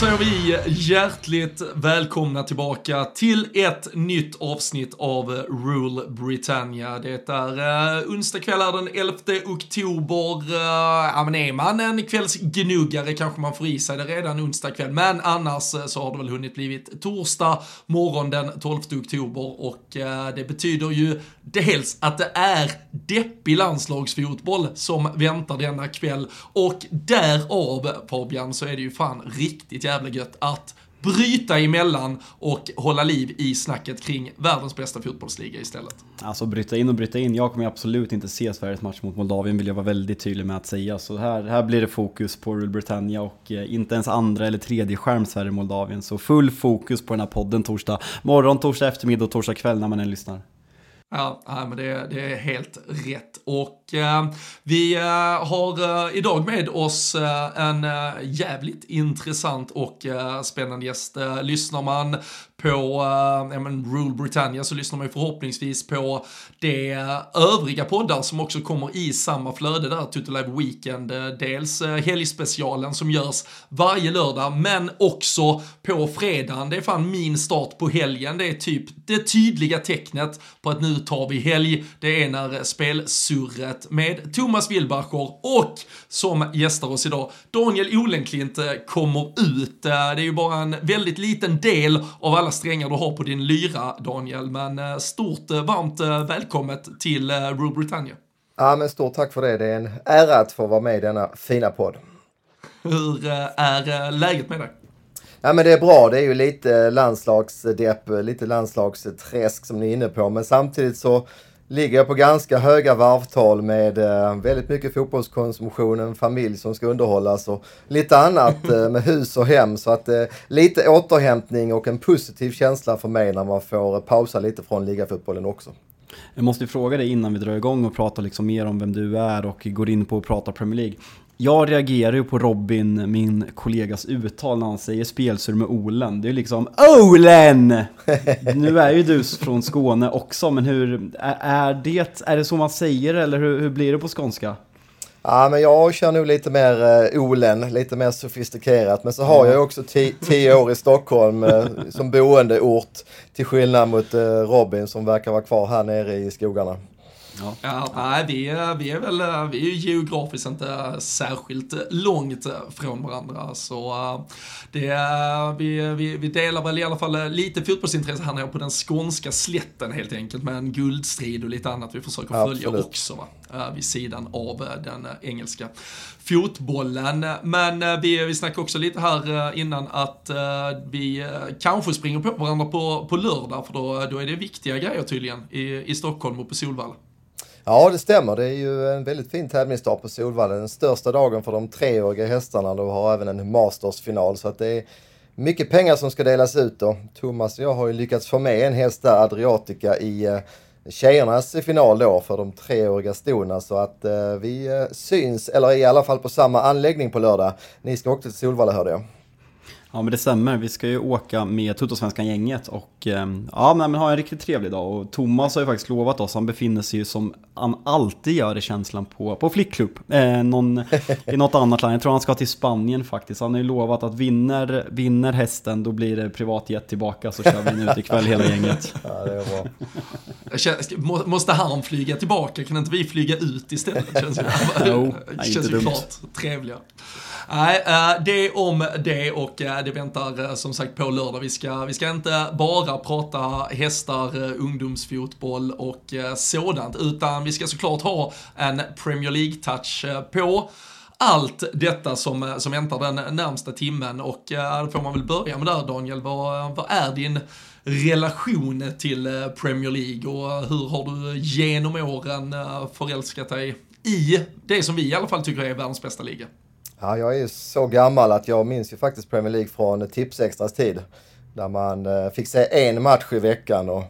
Säger vi hjärtligt välkomna tillbaka till ett nytt avsnitt av Rule Britannia. Det är uh, onsdag kväll är den 11 oktober. Uh, ja men är man en kvällsgnuggare kanske man får i sig det redan onsdag kväll. Men annars uh, så har det väl hunnit blivit torsdag morgon den 12 oktober och uh, det betyder ju dels att det är deppig landslagsfotboll som väntar denna kväll och därav Fabian så är det ju fan riktigt jävla gött att bryta emellan och hålla liv i snacket kring världens bästa fotbollsliga istället. Alltså bryta in och bryta in. Jag kommer absolut inte se Sveriges match mot Moldavien vill jag vara väldigt tydlig med att säga. Så här, här blir det fokus på Rule Britannia och eh, inte ens andra eller tredje skärm Sverige-Moldavien. Så full fokus på den här podden torsdag morgon, torsdag eftermiddag och torsdag kväll när man än lyssnar. Ja, men det, det, är helt rätt. Och eh, vi eh, har eh, idag med oss eh, en eh, jävligt intressant och eh, spännande gäst. Eh, lyssnar man på eh, men Rule Britannia så lyssnar man ju förhoppningsvis på det övriga poddar som också kommer i samma flöde där, Tutu Live Weekend. Eh, dels eh, helgspecialen som görs varje lördag, men också på fredagen. Det är fan min start på helgen. Det är typ det tydliga tecknet på att nu tar vi helg. Det är när eh, spelsurret med Thomas Wilbacher och som gästar oss idag, Daniel Olenklint kommer ut. Det är ju bara en väldigt liten del av alla strängar du har på din lyra, Daniel. Men stort varmt välkommet till Rule Britannia. Ja, men stort tack för det. Det är en ära att få vara med i denna fina podd. Hur är läget med dig? Ja, men det är bra. Det är ju lite landslagsdepp, lite landslagsträsk som ni är inne på. Men samtidigt så ligger jag på ganska höga varvtal med eh, väldigt mycket fotbollskonsumtion, en familj som ska underhållas och lite annat eh, med hus och hem. Så att eh, lite återhämtning och en positiv känsla för mig när man får pausa lite från ligafotbollen också. Jag måste fråga dig innan vi drar igång och pratar liksom mer om vem du är och går in på att prata Premier League. Jag reagerar ju på Robin, min kollegas uttal när han säger spelsur med Olen. Det är ju liksom OLEN! nu är ju du från Skåne också, men hur är, det, är det så man säger eller hur, hur blir det på skånska? Ja, men jag kör nog lite mer uh, Olen, lite mer sofistikerat. Men så har jag ju också tio år i Stockholm uh, som boendeort. Till skillnad mot uh, Robin som verkar vara kvar här nere i skogarna. Ja. ja, nej, vi, är, vi är väl vi är geografiskt inte särskilt långt från varandra. Så det, vi, vi, vi delar väl i alla fall lite fotbollsintresse här nere på den skånska slätten helt enkelt med en guldstrid och lite annat vi försöker följa Absolut. också va? vid sidan av den engelska fotbollen. Men vi, vi snackade också lite här innan att vi kanske springer på varandra på, på lördag för då, då är det viktiga grejer tydligen i, i Stockholm och på Solvalla. Ja, det stämmer. Det är ju en väldigt fin tävlingsdag på Solvalla. Den största dagen för de treåriga hästarna. De har även en Masters-final. Så att det är mycket pengar som ska delas ut då. Thomas och jag har ju lyckats få med en häst där, Adriatica, i eh, tjejernas final då för de treåriga stona så att eh, vi eh, syns, eller i alla fall på samma anläggning på lördag. Ni ska också till Solvalla hörde jag. Ja men det stämmer, vi ska ju åka med Tuttosvenskan-gänget och ehm, ja men ha en riktigt trevlig dag. Och Thomas har ju faktiskt lovat oss, han befinner sig ju som han alltid gör i känslan på, på flickklubb. Eh, någon, I något annat land, jag tror han ska till Spanien faktiskt. Han har ju lovat att vinner, vinner hästen då blir det privatjet tillbaka så kör vi ut ikväll hela gänget. Ja, det är bra. Måste han flyga tillbaka? Kan inte vi flyga ut istället? Känns ju, jo, känns ju klart trevligare. Nej, eh, det om det och eh, det väntar eh, som sagt på lördag. Vi ska, vi ska inte bara prata hästar, ungdomsfotboll och sådant, utan vi ska såklart ha en Premier League-touch på allt detta som, som väntar den närmsta timmen och då får man väl börja med där Daniel. Vad, vad är din relation till Premier League och hur har du genom åren förälskat dig i det som vi i alla fall tycker är världens bästa liga? Ja, jag är ju så gammal att jag minns ju faktiskt Premier League från Tipsextras tid. Där man eh, fick se en match i veckan och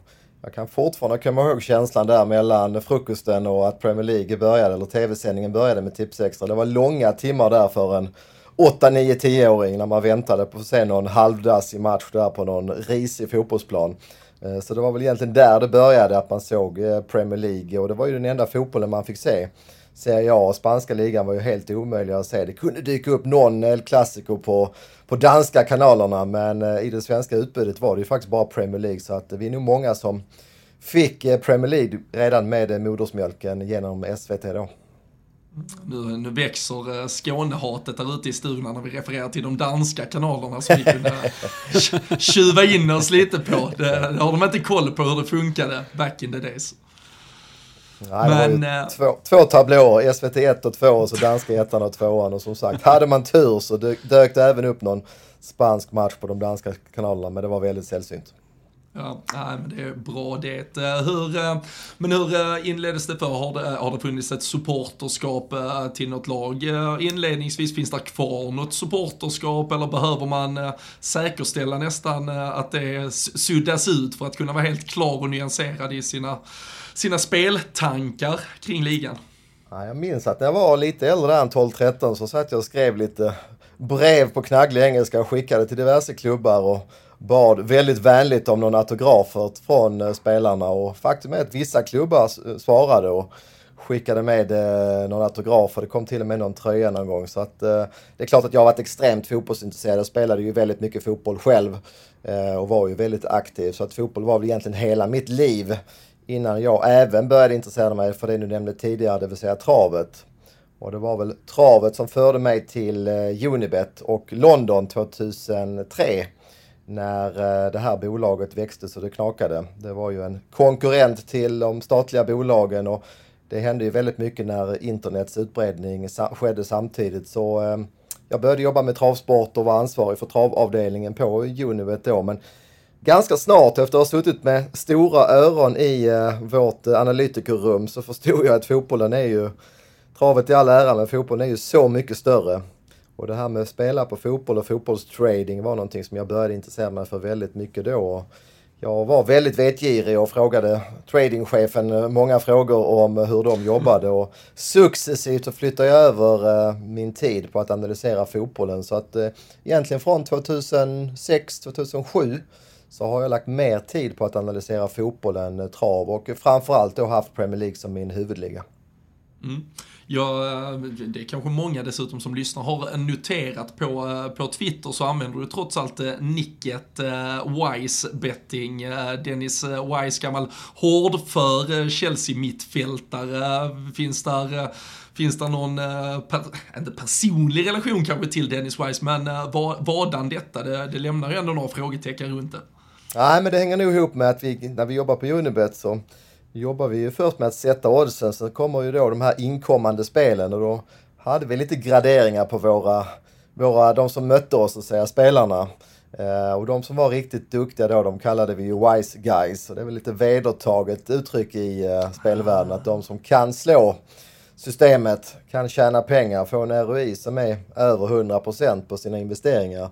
jag kan fortfarande komma ihåg känslan där mellan frukosten och att Premier League började, eller tv-sändningen började med Tipsextra. Det var långa timmar där för en 8, 9, 10-åring när man väntade på att se någon halvdassig match där på någon risig fotbollsplan. Eh, så det var väl egentligen där det började, att man såg eh, Premier League och det var ju den enda fotbollen man fick se. Serie A och spanska ligan var ju helt omöjliga att se. Det kunde dyka upp någon El Clasico på, på danska kanalerna men eh, i det svenska utbudet var det ju faktiskt bara Premier League så att eh, vi är nog många som fick eh, Premier League redan med modersmjölken genom SVT då. Nu, nu växer Skånehatet där ute i stugorna när vi refererar till de danska kanalerna som vi kunde tjuva in oss lite på. Det, det har de inte koll på hur det funkade back in the days. Nej, Men, det två, två tablåer, SVT 1 och 2 och så danska ettan och tvåan. Och som sagt, hade man tur så dök det även upp någon spansk match på de danska kanalerna, men det var väldigt sällsynt. Ja, nej, men det är bra det. Eh, hur, eh, men hur eh, inleddes det för? Har det, har det funnits ett supporterskap till något lag? Inledningsvis, finns det kvar något supporterskap eller behöver man säkerställa nästan att det suddas ut för att kunna vara helt klar och nyanserad i sina sina speltankar kring ligan? Ja, jag minns att när jag var lite äldre än 12-13 så satt jag och skrev lite brev på knagglig engelska och skickade till diverse klubbar och bad väldigt vänligt om någon autograf från eh, spelarna och faktum är att vissa klubbar svarade och skickade med eh, någon autograf och det kom till och med någon tröja någon gång. Så att eh, det är klart att jag har varit extremt fotbollsintresserad. Jag spelade ju väldigt mycket fotboll själv eh, och var ju väldigt aktiv. Så att fotboll var väl egentligen hela mitt liv innan jag även började intressera mig för det du nämnde tidigare, det vill säga travet. Och det var väl travet som förde mig till eh, Unibet och London 2003 när eh, det här bolaget växte så det knakade. Det var ju en konkurrent till de statliga bolagen och det hände ju väldigt mycket när internets utbredning skedde samtidigt. Så eh, jag började jobba med travsport och var ansvarig för travavdelningen på Unibet då. Men ganska snart efter att ha suttit med stora öron i eh, vårt eh, analytikerrum så förstod jag att fotbollen är ju, travet i all ära, men fotbollen är ju så mycket större. Och det här med att spela på fotboll och fotbollstrading var någonting som jag började intressera mig för väldigt mycket då. Jag var väldigt vetgirig och frågade tradingchefen eh, många frågor om hur de jobbade och successivt så flyttade jag över eh, min tid på att analysera fotbollen. Så att egentligen från 2006-2007 så har jag lagt mer tid på att analysera fotbollen, eh, trav och framförallt då haft Premier League som min huvudliga. Mm. Ja, eh, det är kanske många dessutom som lyssnar har noterat på, eh, på Twitter så använder du trots allt nicket Wise betting. Dennis Wise, gammal hårdför Chelsea-mittfältare. Finns där Finns det någon, per, inte personlig relation kanske till Dennis Wise, men vad, vadan detta? Det, det lämnar ju ändå några frågetecken runt det. Nej, men det hänger nog ihop med att vi, när vi jobbar på Unibet så jobbar vi ju först med att sätta oddsen, sen kommer ju då de här inkommande spelen och då hade vi lite graderingar på våra, våra de som mötte oss, så säga, spelarna. Eh, och de som var riktigt duktiga då, de kallade vi ju wise guys. Och det är väl lite vedertaget uttryck i eh, spelvärlden, att de som kan slå systemet, kan tjäna pengar, få en ROI som är över 100% på sina investeringar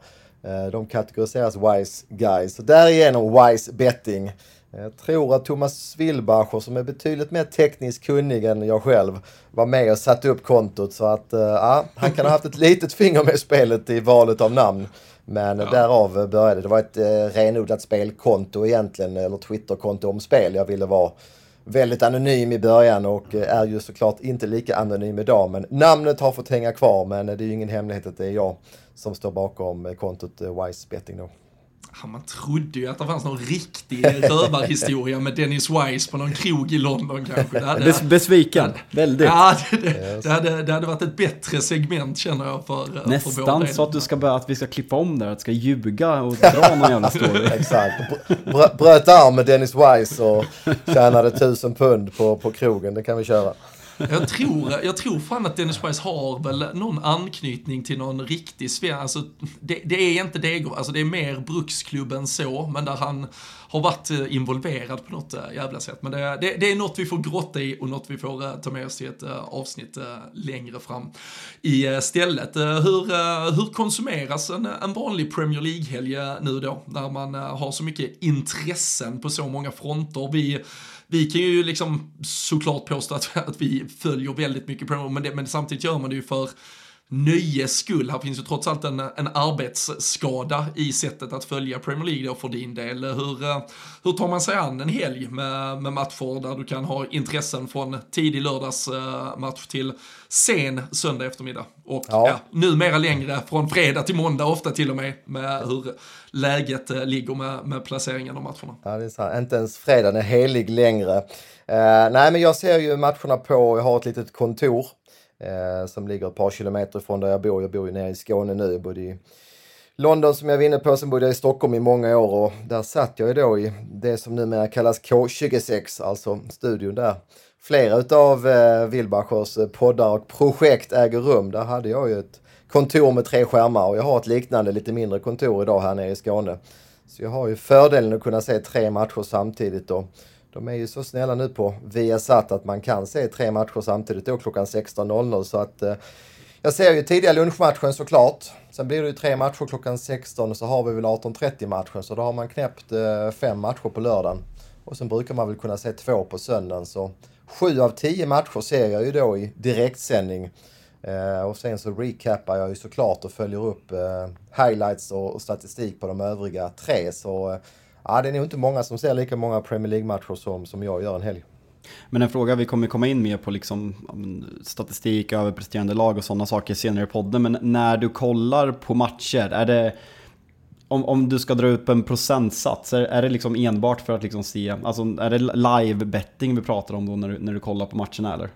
de kategoriseras Wise Guys. Så därigenom Wise Betting. Jag tror att Thomas Wilbacher som är betydligt mer tekniskt kunnig än jag själv var med och satte upp kontot så att ja, han kan ha haft ett litet finger med spelet i valet av namn. Men ja. därav började det. var ett eh, renodlat spelkonto egentligen, eller Twitterkonto om spel. Jag ville vara väldigt anonym i början och är ju såklart inte lika anonym idag. Men namnet har fått hänga kvar men det är ju ingen hemlighet att det är jag som står bakom kontot Wise Betting då man trodde ju att det fanns någon riktig rövarhistoria med Dennis Wise på någon krog i London kanske. Det hade, Besviken, väldigt. Ja, det, det, det, hade, det hade varit ett bättre segment känner jag för Nästan för så att, du ska börja, att vi ska klippa om där, att du ska ljuga och dra någon jävla story. Exakt. Br bröt arm med Dennis Wise och tjänade tusen pund på, på krogen, det kan vi köra. Jag tror, jag tror fan att Dennis Price har väl någon anknytning till någon riktig svensk, alltså det, det, är inte Degerfors, alltså det är mer bruksklubben så, men där han har varit eh, involverad på något eh, jävla sätt. Men det, det, det är något vi får grotta i och något vi får eh, ta med oss till ett avsnitt längre fram istället. hur, hur konsumeras en, en vanlig Premier League-helg nu då, när man har så mycket intressen på så många fronter? Vi vi kan ju liksom såklart påstå att, att vi följer väldigt mycket Premier men, det, men samtidigt gör man det ju för nöjes skull. Här finns ju trots allt en, en arbetsskada i sättet att följa Premier League då för din del. Hur, eh, hur tar man sig an en helg med, med matcher där du kan ha intressen från tidig lördagsmatch till sen söndag eftermiddag? Och ja. ja, numera längre från fredag till måndag ofta till och med med hur läget eh, ligger med, med placeringen av matcherna. Ja, det är så Inte ens fredagen är helig längre. Uh, nej, men jag ser ju matcherna på, jag har ett litet kontor eh, som ligger ett par kilometer från där jag bor. Jag bor ju nere i Skåne nu. Jag bodde i London som jag var inne på, sen bodde jag i Stockholm i många år och där satt jag ju då i det som numera kallas K26, alltså studion där flera utav eh, Wilbachers eh, poddar och projekt äger rum. Där hade jag ju ett kontor med tre skärmar och jag har ett liknande lite mindre kontor idag här nere i Skåne. Så jag har ju fördelen att kunna se tre matcher samtidigt och de är ju så snälla nu på Viasat att man kan se tre matcher samtidigt då klockan 16.00 så att eh, jag ser ju tidiga lunchmatchen såklart. Sen blir det ju tre matcher klockan 16 och så har vi väl 18.30 matchen så då har man knäppt eh, fem matcher på lördagen. Och sen brukar man väl kunna se två på söndagen så sju av tio matcher ser jag ju då i direktsändning. Eh, och sen så recapar jag ju såklart och följer upp eh, highlights och, och, statistik på de övriga tre. Så eh, ja, det är nog inte många som ser lika många Premier League-matcher som, som jag gör en helg. Men en fråga vi kommer komma in mer på liksom statistik, överpresterande lag och sådana saker senare i podden. Men när du kollar på matcher, är det om, om du ska dra upp en procentsats, är, är det liksom enbart för att liksom se, alltså är det live betting vi pratar om då när du, när du kollar på matcherna eller?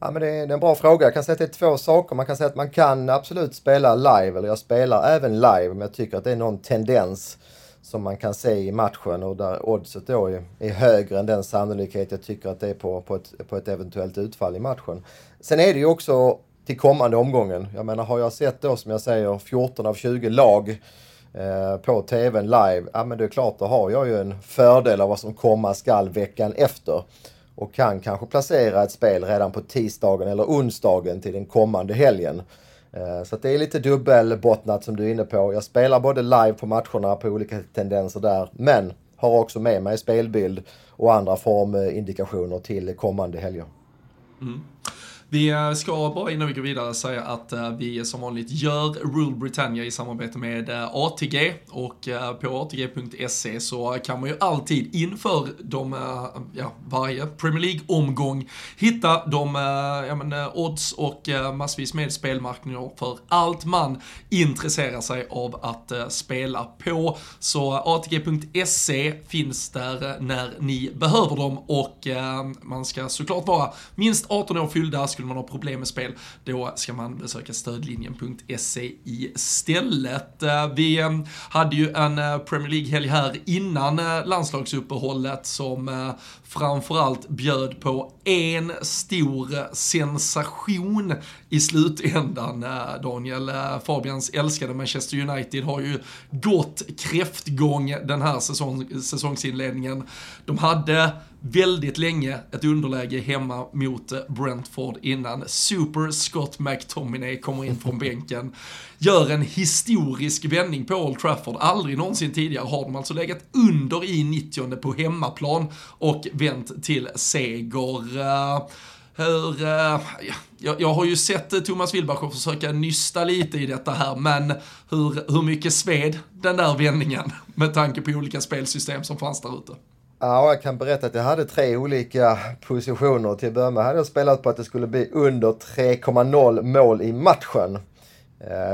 Ja, men det är en bra fråga. Jag kan säga att det är två saker. Man kan säga att man kan absolut spela live, eller jag spelar även live, men jag tycker att det är någon tendens som man kan se i matchen och där oddset då är, är högre än den sannolikhet jag tycker att det är på, på, ett, på ett eventuellt utfall i matchen. Sen är det ju också till kommande omgången. Jag menar, har jag sett då som jag säger 14 av 20 lag eh, på tvn live, ja men det är klart, då har jag ju en fördel av vad som komma skall veckan efter. Och kan kanske placera ett spel redan på tisdagen eller onsdagen till den kommande helgen. Eh, så det är lite dubbelbottnat som du är inne på. Jag spelar både live på matcherna på olika tendenser där, men har också med mig spelbild och andra formindikationer till kommande helger. Mm. Vi eh, ska bara innan vi går vidare säga att eh, vi som vanligt gör Rule Britannia i samarbete med eh, ATG och på ATG.se så kan man ju alltid inför de, ja, varje Premier League-omgång hitta de ja, men, odds och massvis med spelmarknader för allt man intresserar sig av att spela på. Så ATG.se finns där när ni behöver dem och man ska såklart vara minst 18 år fyllda skulle man ha problem med spel, då ska man besöka stödlinjen.se istället. Eh, vi eh, hade ju en eh, Premier League-helg här innan landslagsuppehållet som framförallt bjöd på en stor sensation i slutändan. Eh, Daniel eh, Fabians älskade Manchester United har ju gått kräftgång den här säsong, säsongsinledningen. De hade väldigt länge ett underläge hemma mot eh, Brentford innan Super Scott McTominay kommer in från bänken. Gör en historisk vändning på Old Trafford. Aldrig någonsin tidigare har de alltså legat under i 90 på hemmaplan och vänt till seger. Eh, hur, eh, ja, jag, har ju sett eh, Thomas Wilbacher försöka nysta lite i detta här, men hur, hur mycket sved den där vändningen med tanke på olika spelsystem som fanns där ute? Ja, jag kan berätta att jag hade tre olika positioner. Till att börja med hade jag spelat på att det skulle bli under 3,0 mål i matchen.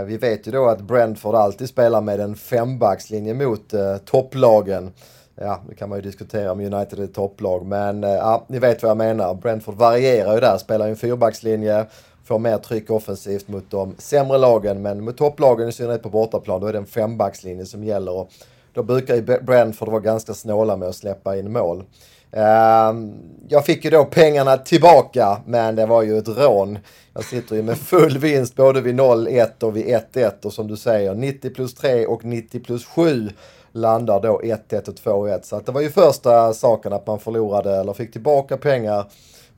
Vi vet ju då att Brentford alltid spelar med en fembackslinje mot topplagen. Ja, det kan man ju diskutera om United är topplag, men eh, ja, ni vet vad jag menar. Brentford varierar ju där, spelar ju en fyrbackslinje, får mer tryck offensivt mot de sämre lagen, men mot topplagen i synnerhet på bortaplan, då är det en fembackslinje som gäller. Och då brukar ju Brentford vara ganska snåla med att släppa in mål. Ehm, jag fick ju då pengarna tillbaka, men det var ju ett rån. Jag sitter ju med full vinst både vid 0-1 och vid 1-1 och som du säger 90 plus 3 och 90 plus 7 landar då 1-1 och 2-1. Så att det var ju första saken att man förlorade eller fick tillbaka pengar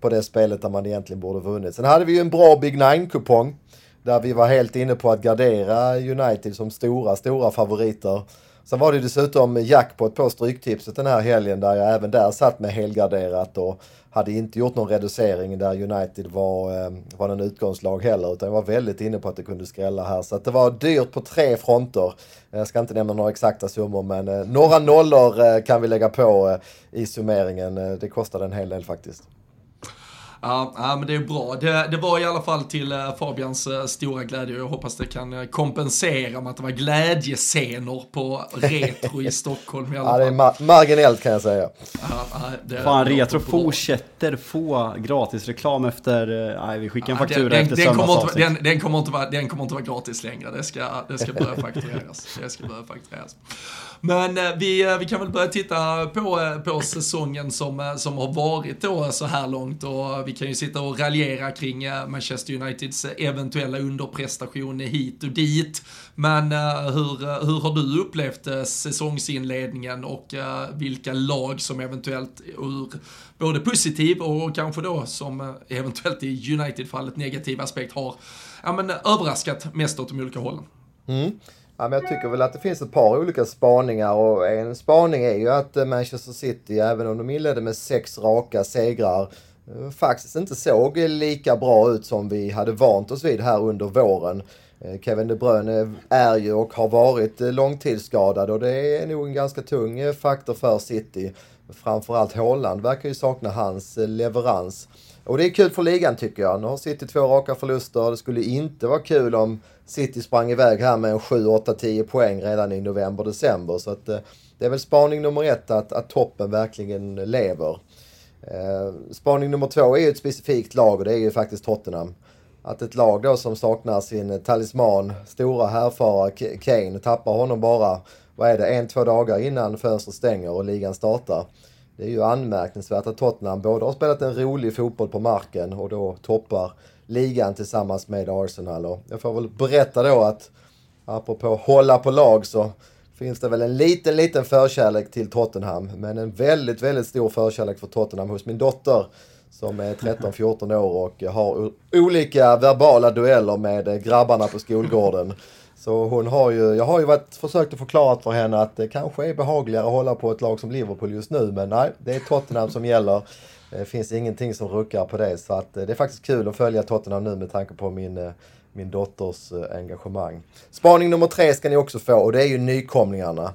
på det spelet där man egentligen borde vunnit. Sen hade vi ju en bra Big Nine-kupong där vi var helt inne på att gardera United som stora, stora favoriter. Sen var det dessutom jackpot på Stryktipset den här helgen där jag även där satt med helgarderat och hade inte gjort någon reducering där United var, ehm, var någon utgångslag heller utan jag var väldigt inne på att det kunde skrälla här. Så att det var dyrt på tre fronter. Jag ska inte nämna några exakta summor men eh, några nollor eh, kan vi lägga på eh, i summeringen. Det kostade en hel del faktiskt. Ja, ja, men det är bra. Det, det var i alla fall till uh, Fabians uh, stora glädje och jag hoppas det kan uh, kompensera med att det var glädjescener på Retro i Stockholm i alla fall. Ja, det är ma marginellt kan jag säga. Ja, det, Fan, Retro fortsätter få gratisreklam efter... nej, vi skickar en faktura den, efter den, kommer inte, den, den, kommer inte vara, den kommer inte vara gratis längre. Det ska, det ska börja faktureras. Det ska börja faktureras. Men eh, vi, eh, vi kan väl börja titta på, eh, på säsongen som, som har varit då så här långt och vi kan ju sitta och raljera kring Manchester Uniteds eventuella underprestation hit och dit. Men hur, hur har du upplevt säsongsinledningen och vilka lag som eventuellt ur både positiv och kanske då som eventuellt i United-fallet negativ aspekt har ja, men, överraskat mest åt de olika hållen? Mm. Ja, men jag tycker väl att det finns ett par olika spaningar och en spaning är ju att eh, Manchester City, även om de inledde med sex raka segrar, eh, faktiskt inte såg lika bra ut som vi hade vant oss vid här under våren. Eh, Kevin De Bruyne är ju och har varit långtidsskadad och det är nog en ganska tung faktor för City. Framförallt Haaland verkar ju sakna hans leverans. Och det är kul för ligan tycker jag. Nu har City två raka förluster. Det skulle inte vara kul om City sprang iväg här med en 7, 8, 10 poäng redan i november, december. Så att eh, det är väl spaning nummer ett att, att toppen verkligen lever. Eh, spaning nummer två är ju ett specifikt lag och det är ju faktiskt Tottenham. Att ett lag då som saknar sin talisman, stora härfara Kane, tappar honom bara, vad är det, en, två dagar innan fönstret stänger och ligan startar. Det är ju anmärkningsvärt att Tottenham både har spelat en rolig fotboll på marken och då toppar ligan tillsammans med Arsenal. Och jag får väl berätta då att apropå hålla på lag så finns det väl en liten, liten förkärlek till Tottenham. Men en väldigt, väldigt stor förkärlek för Tottenham hos min dotter. Som är 13-14 år och har olika verbala dueller med grabbarna på skolgården. Så hon har ju, jag har ju varit, försökt att förklara för henne att det kanske är behagligare att hålla på ett lag som Liverpool just nu. Men nej, det är Tottenham som gäller. Det finns ingenting som ruckar på det. Så att eh, det är faktiskt kul att följa Tottenham nu med tanke på min eh, min dotters engagemang. Spaning nummer tre ska ni också få och det är ju nykomlingarna.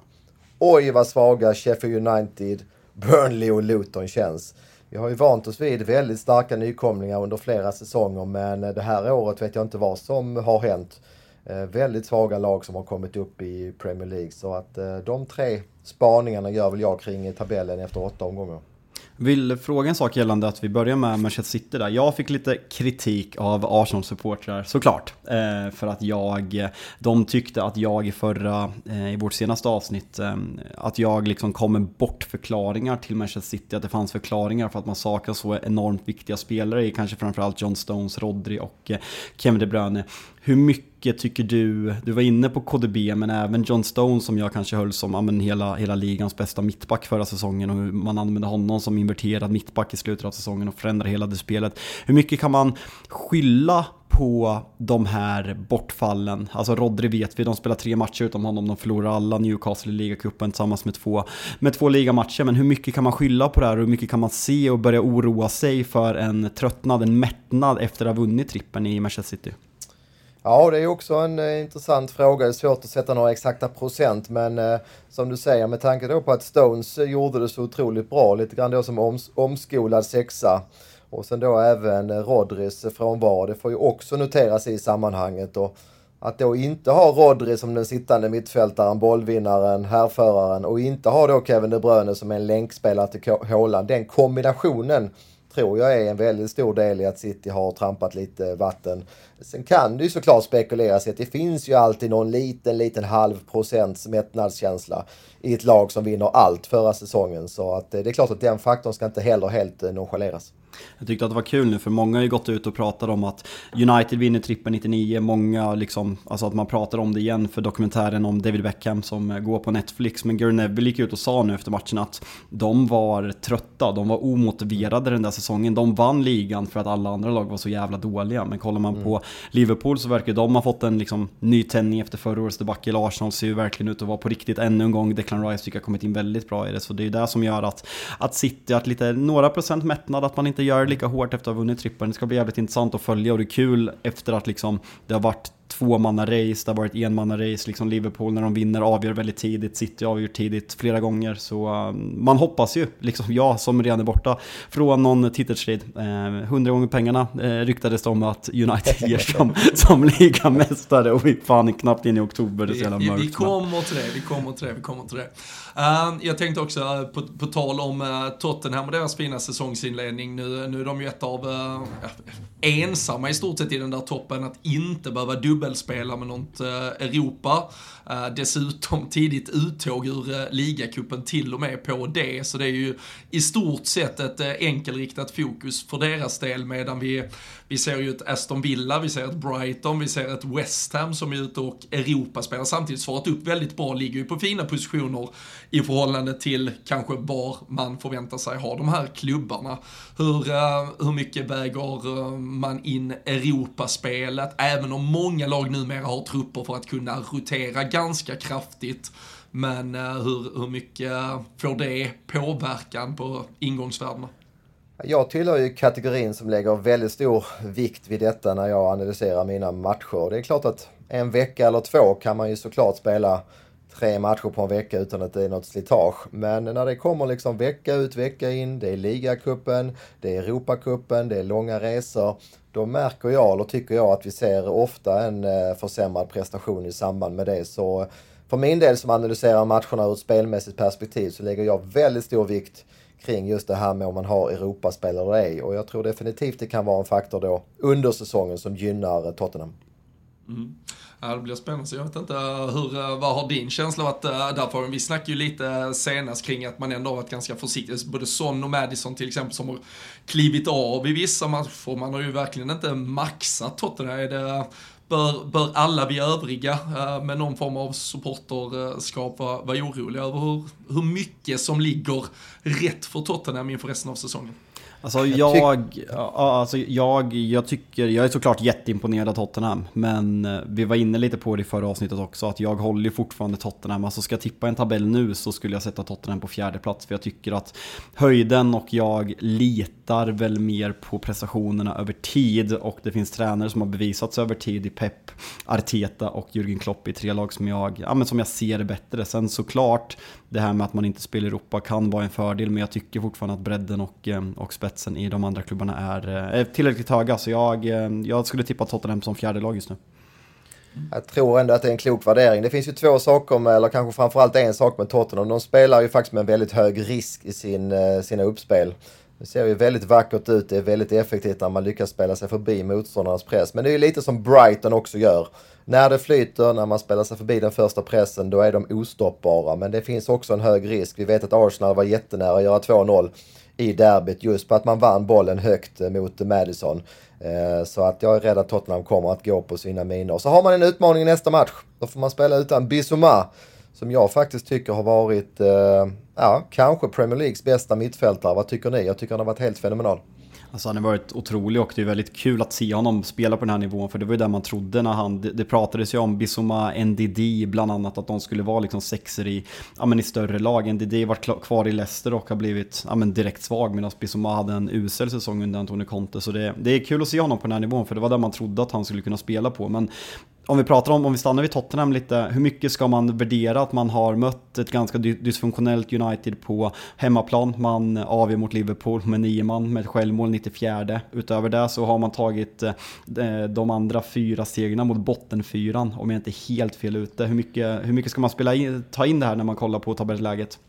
Oj vad svaga Sheffield United, Burnley och Luton känns. Vi har ju vant oss vid väldigt starka nykomlingar under flera säsonger men det här året vet jag inte vad som har hänt. Väldigt svaga lag som har kommit upp i Premier League så att de tre spaningarna gör väl jag kring tabellen efter åtta omgångar. Vill fråga en sak gällande att vi börjar med Manchester City där. Jag fick lite kritik av Arsenal-supportrar såklart. Eh, för att jag, de tyckte att jag i förra, eh, i vårt senaste avsnitt, eh, att jag liksom kom med bortförklaringar till Manchester City. Att det fanns förklaringar för att man saknar så enormt viktiga spelare i kanske framförallt John Stones, Rodri och Kevin De Bruyne. Hur mycket tycker du, du var inne på KDB men även John Stone som jag kanske höll som ja, men hela, hela ligans bästa mittback förra säsongen och hur man använde honom som inverterad mittback i slutet av säsongen och förändrade hela det spelet. Hur mycket kan man skylla på de här bortfallen. Alltså Rodri vet vi, de spelar tre matcher utan honom, de förlorar alla Newcastle i ligacupen tillsammans med två, med två ligamatcher. Men hur mycket kan man skylla på det här och hur mycket kan man se och börja oroa sig för en tröttnad, en mättnad efter att ha vunnit trippen i Manchester City? Ja, det är också en eh, intressant fråga. Det är svårt att sätta några exakta procent, men eh, som du säger, med tanke då på att Stones eh, gjorde det så otroligt bra, lite grann då som oms omskolad sexa, och sen då även eh, Rodris eh, frånvaro. Det får ju också noteras i sammanhanget. Och att då inte ha Rodri som den sittande mittfältaren, bollvinnaren, härföraren och inte ha då Kevin De Bruyne som en länkspelare till Haaland. Den kombinationen tror jag är en väldigt stor del i att City har trampat lite vatten. Sen kan det ju såklart spekuleras i att det finns ju alltid någon liten, liten halv procents mättnadskänsla i ett lag som vinner allt förra säsongen. Så att eh, det är klart att den faktorn ska inte heller helt eh, nonchaleras. Jag tyckte att det var kul nu för många har ju gått ut och pratat om att United vinner trippen 99. Många liksom, alltså att man pratar om det igen för dokumentären om David Beckham som eh, går på Netflix. Men Gary Neville gick ut och sa nu efter matchen att de var trötta, de var omotiverade den där säsongen. De vann ligan för att alla andra lag var så jävla dåliga. Men kollar man mm. på Liverpool så verkar de ha fått en liksom, nytändning efter förra årets debacle. Arsenal ser ju verkligen ut att vara på riktigt ännu en gång. Declan Rice tycker jag har kommit in väldigt bra i det. Så det är ju det som gör att, att City, att lite, några procent mättnad, att man inte gör det lika hårt efter att ha vunnit trippen. Det ska bli jävligt intressant att följa och det är kul efter att liksom det har varit tvåmanna-race, det har varit enmanna-race, liksom Liverpool när de vinner avgör väldigt tidigt, City avgör tidigt flera gånger. Så um, man hoppas ju, liksom jag som redan är borta från någon titelstrid. Hundra eh, gånger pengarna eh, ryktades det om att United ger som, som ligamästare och vi fan knappt in i oktober, det är så jävla mörkt. Vi kommer till det, vi kommer till det, vi kommer till det. Ehm, jag tänkte också, eh, på, på tal om eh, Tottenham och deras fina säsongsinledning, nu, nu är de ju ett av eh, ensamma i stort sett i den där toppen att inte behöva dubbelspela med något Europa. Dessutom tidigt uttåg ur ligacupen till och med på det, så det är ju i stort sett ett enkelriktat fokus för deras del medan vi, vi ser ju ett Aston Villa, vi ser ett Brighton, vi ser ett West Ham som är ute och Europaspelar samtidigt svarat upp väldigt bra, ligger ju på fina positioner i förhållande till kanske var man förväntar sig ha de här klubbarna. Hur, eh, hur mycket väger eh, man in Europaspelet, även om många lag numera har trupper för att kunna rotera ganska kraftigt. Men eh, hur, hur mycket får det påverkan på ingångsvärdena? Jag tillhör ju kategorin som lägger väldigt stor vikt vid detta när jag analyserar mina matcher. Det är klart att en vecka eller två kan man ju såklart spela tre matcher på en vecka utan att det är något slitage. Men när det kommer liksom vecka ut, vecka in, det är ligacupen, det är Europacupen, det är långa resor. Då märker jag, eller tycker jag, att vi ser ofta en eh, försämrad prestation i samband med det. Så för min del som analyserar matcherna ur ett spelmässigt perspektiv så lägger jag väldigt stor vikt kring just det här med om man har Europaspel eller ej. Och jag tror definitivt det kan vara en faktor då under säsongen som gynnar eh, Tottenham. Mm. Ja, det blir spännande. Så jag vet inte eh, hur, eh, vad har din känsla varit eh, därför? Vi snackade ju lite senast kring att man ändå har varit ganska försiktig. Alltså, både Son och Madison till exempel som har klivit av i vissa matcher. Man har ju verkligen inte maxat Tottenham. Är det, bör, bör alla vi övriga med någon form av supporterskap vara, vara oroliga över hur, hur mycket som ligger rätt för Tottenham inför resten av säsongen? Alltså jag, alltså jag, jag tycker, jag är såklart jätteimponerad av Tottenham. Men eh, vi var inne lite på det i förra avsnittet också, att jag håller fortfarande Tottenham. Alltså ska jag tippa en tabell nu så skulle jag sätta Tottenham på fjärde plats För jag tycker att höjden och jag litar väl mer på prestationerna över tid. Och det finns tränare som har bevisats över tid i Pep, Arteta och Jürgen Klopp i tre lag som jag, ja, men som jag ser bättre. Sen såklart, det här med att man inte spelar i Europa kan vara en fördel, men jag tycker fortfarande att bredden och, eh, och spetsen i de andra klubbarna är, eh, är tillräckligt höga. Så jag, eh, jag skulle tippa Tottenham som fjärde lag just nu. Jag tror ändå att det är en klok värdering. Det finns ju två saker med, eller kanske framförallt en sak med Tottenham. De spelar ju faktiskt med en väldigt hög risk i sin, sina uppspel. Det ser ju väldigt vackert ut, det är väldigt effektivt när man lyckas spela sig förbi motståndarnas press. Men det är ju lite som Brighton också gör. När det flyter, när man spelar sig förbi den första pressen, då är de ostoppbara. Men det finns också en hög risk. Vi vet att Arsenal var jättenära att göra 2-0 i derbyt just på att man vann bollen högt eh, mot Madison. Eh, så att jag är rädd att Tottenham kommer att gå på sina miner. Så har man en utmaning i nästa match. Då får man spela utan Bissouma. Som jag faktiskt tycker har varit, eh, ja, kanske Premier Leagues bästa mittfältare. Vad tycker ni? Jag tycker han har varit helt fenomenal. Alltså han har varit otrolig och det är väldigt kul att se honom spela på den här nivån för det var ju det man trodde när han, det, det pratades ju om Bissoma, NDD bland annat att de skulle vara liksom sexer i, ja men i större lag. NDD har varit kvar i Leicester och har blivit, ja men direkt svag medan Bissoma hade en usel säsong under Antonio Conte så det, det är kul att se honom på den här nivån för det var det man trodde att han skulle kunna spela på men om vi pratar om, om vi stannar vid Tottenham lite, hur mycket ska man värdera att man har mött ett ganska dysfunktionellt United på hemmaplan? Man avgör mot Liverpool med nio man med ett självmål 94. Utöver det så har man tagit eh, de andra fyra segrarna mot bottenfyran, om jag inte är helt fel ute. Hur mycket, hur mycket ska man spela in, ta in det här när man kollar på tabellläget?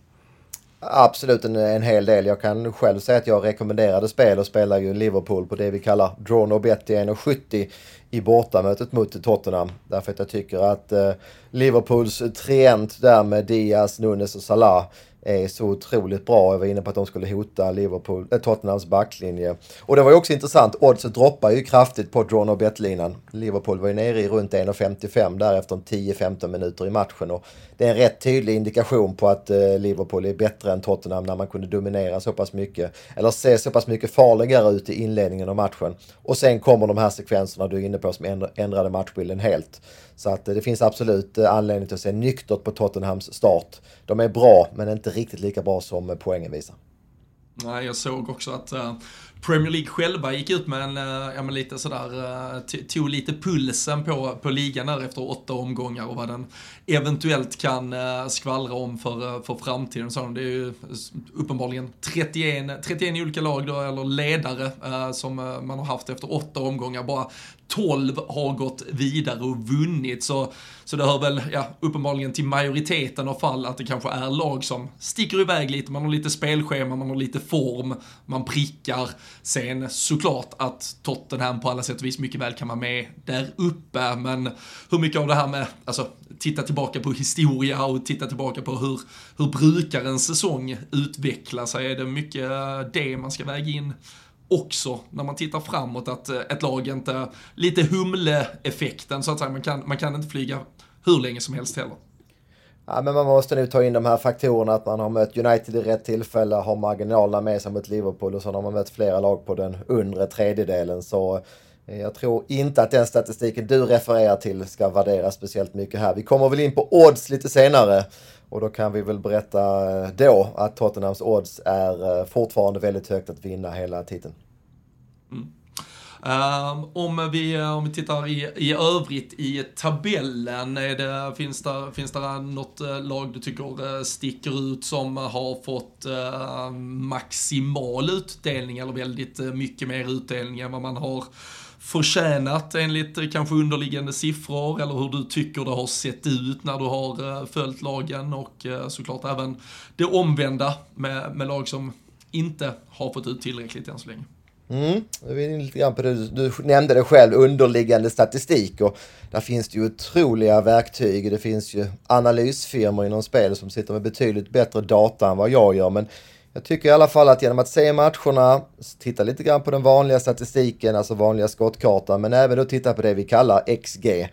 Absolut en, en hel del. Jag kan själv säga att jag rekommenderade spel och spelar ju Liverpool på det vi kallar draw no bet 1,70 i bortamötet mot Tottenham. Därför att jag tycker att eh, Liverpools trient där med Diaz, Nunes och Salah är så otroligt bra. Jag var inne på att de skulle hota Liverpool, eh, Tottenhams backlinje. Och det var ju också intressant, oddset droppar ju kraftigt på drawn och bet-linan. Liverpool var ju nere i runt 1,55 där efter 10-15 minuter i matchen. Och det är en rätt tydlig indikation på att eh, Liverpool är bättre än Tottenham när man kunde dominera så pass mycket. Eller se så pass mycket farligare ut i inledningen av matchen. Och sen kommer de här sekvenserna du är inne på som ändrade matchbilden helt. Så att eh, det finns absolut eh, anledning till att se nyktert på Tottenhams start. De är bra, men inte riktigt lika bra som poängen visar. Nej, jag såg också att uh, Premier League själva gick ut med en, eh, ja men lite sådär, eh, tog lite pulsen på, på ligan där efter åtta omgångar och vad den eventuellt kan eh, skvallra om för, för framtiden. Så det är ju uppenbarligen 31, 31 olika lag då, eller ledare som man har haft efter åtta omgångar. Bara 12 har gått vidare och vunnit. Så, så det hör väl ja, uppenbarligen till majoriteten av fall att det kanske är lag som sticker iväg lite. Man har lite spelschema, man har lite form, man prickar. Sen såklart att Tottenham på alla sätt och vis mycket väl kan vara med där uppe. Men hur mycket av det här med, alltså titta tillbaka på historia och titta tillbaka på hur, hur brukar en säsong utveckla sig? Är det mycket eh, det man ska väga in? Också när man tittar framåt att eh, ett lag inte, lite humle-effekten så att säga, man kan, man kan inte flyga hur länge som helst heller. Ja, men man måste nu ta in de här faktorerna att man har mött United i rätt tillfälle, har marginalerna med sig mot Liverpool och så har man mött flera lag på den undre tredjedelen. Så eh, jag tror inte att den statistiken du refererar till ska värderas speciellt mycket här. Vi kommer väl in på odds lite senare och då kan vi väl berätta eh, då att Tottenhams odds är eh, fortfarande väldigt högt att vinna hela titeln. Mm. Um, om, vi, eh, om vi tittar i, i övrigt i tabellen, är det, finns, det, finns det något lag du tycker sticker ut som har fått uh, maximal utdelning eller väldigt mycket mer utdelning än vad man har förtjänat enligt kanske underliggande siffror eller hur du tycker det har sett ut när du har eh, följt lagen och eh, såklart även det omvända med, med lag som inte har fått ut tillräckligt än så länge. Mm, vi är lite grann på det. Du nämnde det själv, underliggande statistik. Och där finns det ju otroliga verktyg. Det finns ju analysfirmor inom spel som sitter med betydligt bättre data än vad jag gör. Men jag tycker i alla fall att genom att se matcherna, titta lite grann på den vanliga statistiken, alltså vanliga skottkartan, men även då titta på det vi kallar XG.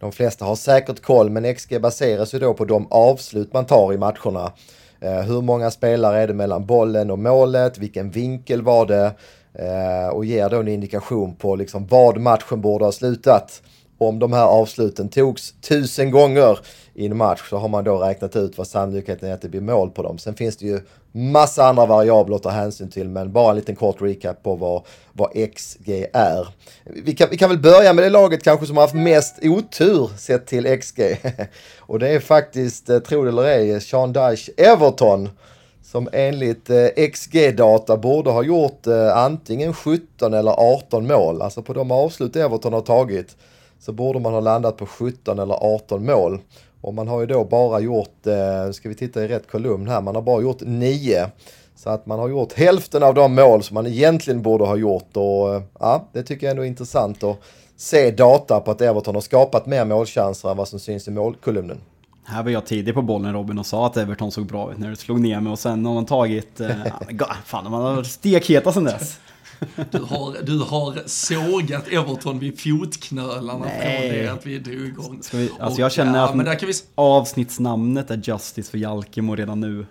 De flesta har säkert koll, men XG baseras ju då på de avslut man tar i matcherna. Eh, hur många spelare är det mellan bollen och målet? Vilken vinkel var det? Eh, och ger då en indikation på liksom vad matchen borde ha slutat. Om de här avsluten togs tusen gånger i en match så har man då räknat ut vad sannolikheten är att det blir mål på dem. Sen finns det ju massa andra variabler att ta hänsyn till men bara en liten kort recap på vad, vad XG är. Vi kan, vi kan väl börja med det laget kanske som har haft mest otur sett till XG. Och det är faktiskt, eh, tro det eller ej, Sean Dyche Everton som enligt eh, XG-data borde ha gjort eh, antingen 17 eller 18 mål. Alltså på de avslut Everton har tagit så borde man ha landat på 17 eller 18 mål. Och man har ju då bara gjort, eh, ska vi titta i rätt kolumn här, man har bara gjort 9. Så att man har gjort hälften av de mål som man egentligen borde ha gjort och eh, ja, det tycker jag ändå är intressant att se data på att Everton har skapat mer målchanser än vad som syns i målkolumnen. Här var jag tidig på bollen Robin och sa att Everton såg bra ut när du slog ner mig och sen har man tagit... Eh, fan, man har stekheta sen dess. Du har, du har sågat Everton vid fotknölarna Nej. från det att vi drog igång. Vi, alltså och, jag känner ja, att vi... avsnittsnamnet är Justice för Jalkemo redan nu.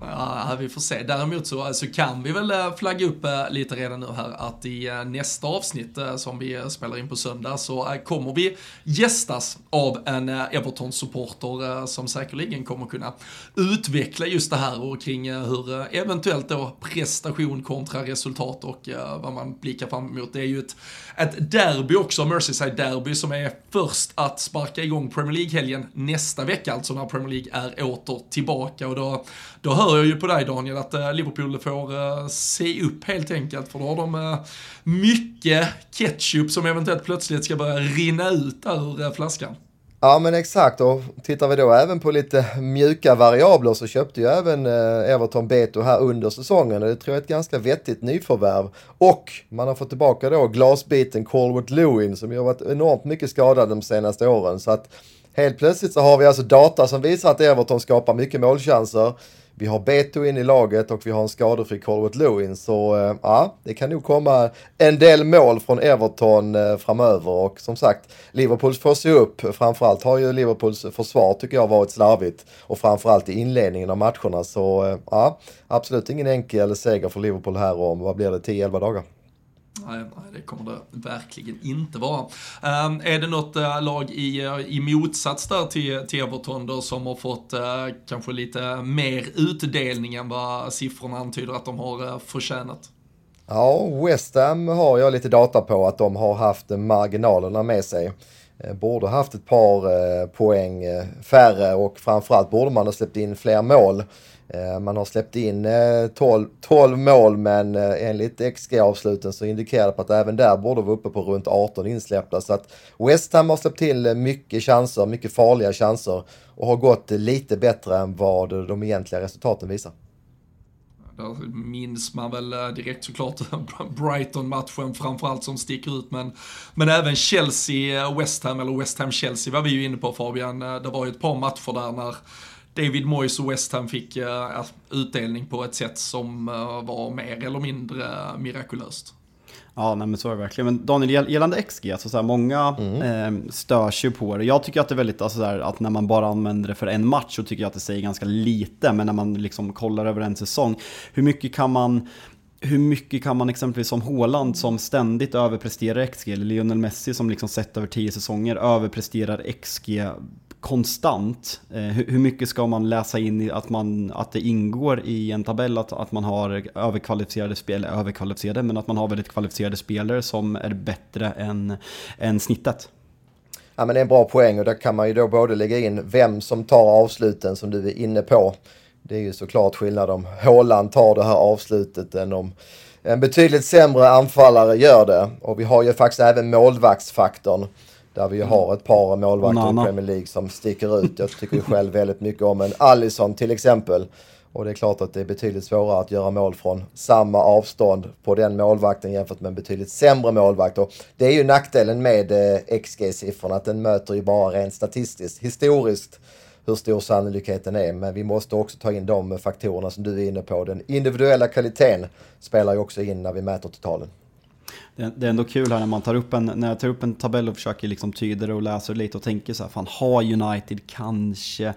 Ja, vi får se. Däremot så, eh, så kan vi väl eh, flagga upp eh, lite redan nu här att i nästa avsnitt som vi spelar in på söndag så kommer vi gästas av en Everton-supporter som säkerligen kommer kunna utveckla just det här och kring hur eventuellt då prestation kontra resultat och vad man blickar fram emot. Det är ju ett, ett derby också, Merseyside-derby, som är först att sparka igång Premier League-helgen nästa vecka, alltså när Premier League är åter tillbaka och då, då hör jag ju på dig Daniel att eh, Liverpool får eh, se upp helt enkelt för då har de eh, mycket ketchup som eventuellt plötsligt ska börja rinna ut där ur eh, flaskan. Ja men exakt och tittar vi då även på lite mjuka variabler så köpte ju även eh, Everton Beto här under säsongen och det tror jag är ett ganska vettigt nyförvärv. Och man har fått tillbaka då glasbiten Colwood Lewin som ju har varit enormt mycket skadad de senaste åren så att helt plötsligt så har vi alltså data som visar att Everton skapar mycket målchanser. Vi har Beto in i laget och vi har en skadefri Colwood Lewin. Så eh, ja, det kan nog komma en del mål från Everton eh, framöver. Och som sagt, Liverpools får se upp. Framförallt har ju Liverpools försvar tycker jag varit slarvigt. Och framförallt i inledningen av matcherna. Så eh, ja, absolut ingen enkel seger för Liverpool här om, vad blir det, 10-11 dagar. Nej, nej, det kommer det verkligen inte vara. Um, är det något uh, lag i, uh, i motsats där till, till Everton då som har fått uh, kanske lite mer utdelning än vad siffrorna antyder att de har uh, förtjänat? Ja, West Ham har jag lite data på att de har haft marginalerna med sig. Borde haft ett par poäng färre och framförallt borde man ha släppt in fler mål. Eh, man har släppt in eh, 12, 12 mål men eh, enligt XG-avsluten så indikerar det på att även där borde vara uppe på runt 18 insläppta. Så att West Ham har släppt till mycket chanser, mycket farliga chanser och har gått lite bättre än vad de egentliga resultaten visar. Där minns man väl direkt såklart Brighton-matchen framförallt som sticker ut, men, men även Chelsea-West Ham, eller West Ham-Chelsea var vi ju inne på Fabian. Det var ju ett par matcher där när David Moyes och West Ham fick uh, utdelning på ett sätt som uh, var mer eller mindre mirakulöst. Ja, nej, men så är det verkligen. Men Daniel, gällande XG, alltså så här, många mm. eh, störs ju på det. Jag tycker att det är väldigt, alltså så här, att när man bara använder det för en match så tycker jag att det säger ganska lite. Men när man liksom kollar över en säsong, hur mycket kan man hur mycket kan man exempelvis som Håland som ständigt överpresterar XG, eller Lionel Messi som liksom sett över tio säsonger överpresterar XG konstant. Eh, hur mycket ska man läsa in i att, man, att det ingår i en tabell att, att man har överkvalificerade spelare, överkvalificerade, men att man har väldigt kvalificerade spelare som är bättre än, än snittet? Ja men det är en bra poäng och där kan man ju då både lägga in vem som tar avsluten som du är inne på. Det är ju såklart skillnad om Håland tar det här avslutet än om en betydligt sämre anfallare gör det. Och vi har ju faktiskt även målvaktsfaktorn. Där vi har ett par målvakter i Premier League som sticker ut. Jag tycker själv väldigt mycket om en Allison till exempel. Och det är klart att det är betydligt svårare att göra mål från samma avstånd på den målvakten jämfört med en betydligt sämre målvakt. Och det är ju nackdelen med eh, XG-siffrorna, att den möter ju bara rent statistiskt, historiskt, hur stor sannolikheten är. Men vi måste också ta in de faktorerna som du är inne på. Den individuella kvaliteten spelar ju också in när vi mäter totalen det, är ändå kul här när man tar upp en, när jag tar upp en tabell och försöker liksom tyda det och läsa lite och tänker så här, fan har United kanske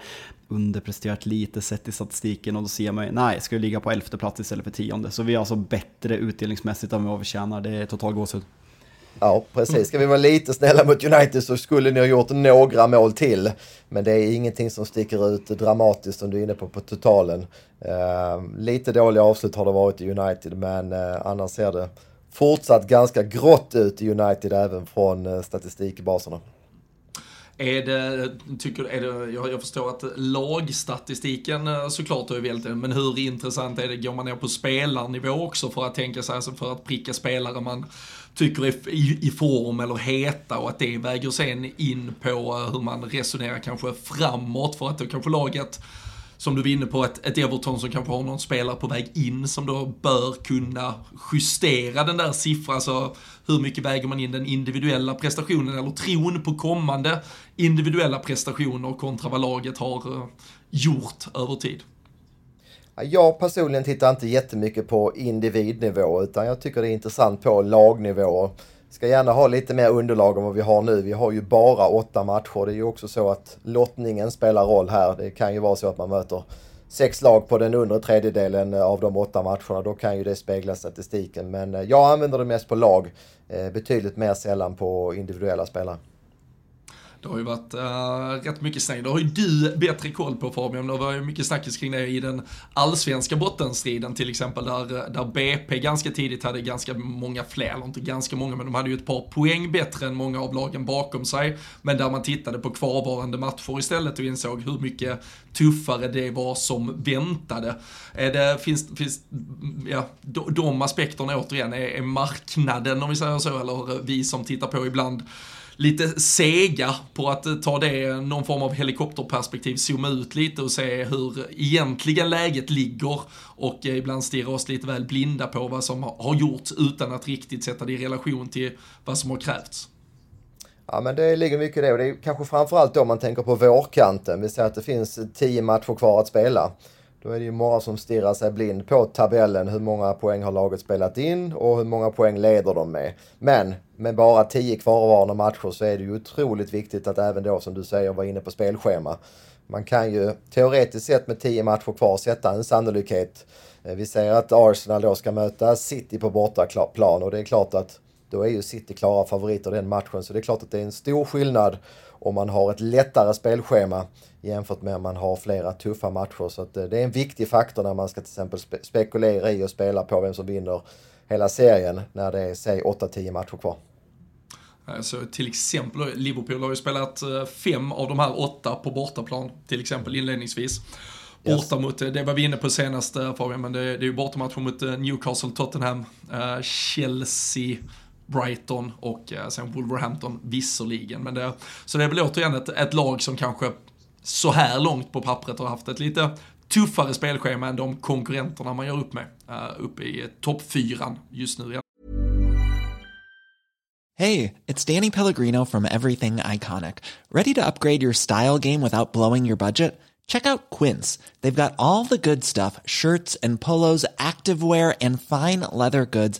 underpresterat lite sett i statistiken och då ser man ju, nej, ska vi ligga på elfte plats istället för tionde. Så vi är alltså bättre utdelningsmässigt än vad vi tjänar. det är total gåshud. Ja, precis. Ska vi vara lite snälla mot United så skulle ni ha gjort några mål till. Men det är ingenting som sticker ut dramatiskt som du är inne på på totalen. Uh, lite dåliga avslut har det varit i United, men uh, annars ser det fortsatt ganska grått ut i United även från eh, statistikbaserna. Är det, tycker, är det, jag, jag förstår att lagstatistiken eh, såklart såklart ju väldigt, men hur intressant är det, går man ner på spelarnivå också för att tänka sig, alltså för att pricka spelare man tycker är i, i form eller heta och att det väger sen in på eh, hur man resonerar kanske framåt för att då kanske laget som du var inne på, ett, ett Everton som kanske har någon spelare på väg in som då bör kunna justera den där siffran. Alltså hur mycket väger man in den individuella prestationen eller tron på kommande individuella prestationer kontra vad laget har eh, gjort över tid? Jag personligen tittar inte jättemycket på individnivå utan jag tycker det är intressant på lagnivå. Ska gärna ha lite mer underlag än vad vi har nu. Vi har ju bara åtta matcher. Det är ju också så att lottningen spelar roll här. Det kan ju vara så att man möter sex lag på den undre tredjedelen eh, av de åtta matcherna. Då kan ju det spegla statistiken. Men eh, jag använder det mest på lag. Eh, betydligt mer sällan på individuella spelare. Det har ju varit uh, rätt mycket snack. Det har ju du bättre koll på Fabian. Det var ju mycket snackis kring det i den allsvenska bottenstriden till exempel. Där, där BP ganska tidigt hade ganska många fler, eller inte ganska många, men de hade ju ett par poäng bättre än många av lagen bakom sig. Men där man tittade på kvarvarande matcher istället och insåg hur mycket tuffare det var som väntade. Är det, finns, finns ja, de, de aspekterna återigen, är, är marknaden om vi säger så, eller vi som tittar på ibland lite sega på att ta det, någon form av helikopterperspektiv, zooma ut lite och se hur egentligen läget ligger och eh, ibland stirra oss lite väl blinda på vad som har gjorts utan att riktigt sätta det i relation till vad som har krävts. Ja men det ligger mycket i det och det är kanske framförallt då man tänker på vårkanten. Vi säger att det finns tio matcher kvar att spela. Då är det ju många som stirrar sig blind på tabellen. Hur många poäng har laget spelat in och hur många poäng leder de med? Men med bara 10 kvarvarande matcher så är det ju otroligt viktigt att även då som du säger vara inne på spelschema. Man kan ju teoretiskt sett med 10 matcher kvar sätta en sannolikhet. Eh, vi säger att Arsenal då ska möta City på bortaplan och det är klart att då är ju City klara favoriter den matchen. Så det är klart att det är en stor skillnad om man har ett lättare spelschema jämfört med om man har flera tuffa matcher. Så att eh, det är en viktig faktor när man ska till exempel spekulera i och spela på vem som vinner hela serien när det är, säg 8-10 matcher kvar. Så till exempel, Liverpool har ju spelat eh, fem av de här åtta på bortaplan, till exempel inledningsvis. Borta yes. mot, det var vi inne på senast Fabian, men det, det är ju bortamatcher mot Newcastle, Tottenham, Chelsea, Brighton och eh, sen Wolverhampton visserligen. Men det, så det är väl återigen ett, ett lag som kanske så här långt på pappret har haft ett lite tuffare spelschema än de konkurrenterna man gör upp med. Eh, Uppe i toppfyran just nu. Hej, it's Danny Pellegrino from Everything Iconic. Ready to upgrade your style game without blowing your budget? Check out Quince. They've got all the good stuff, shirts and polos, activewear and fine leather goods,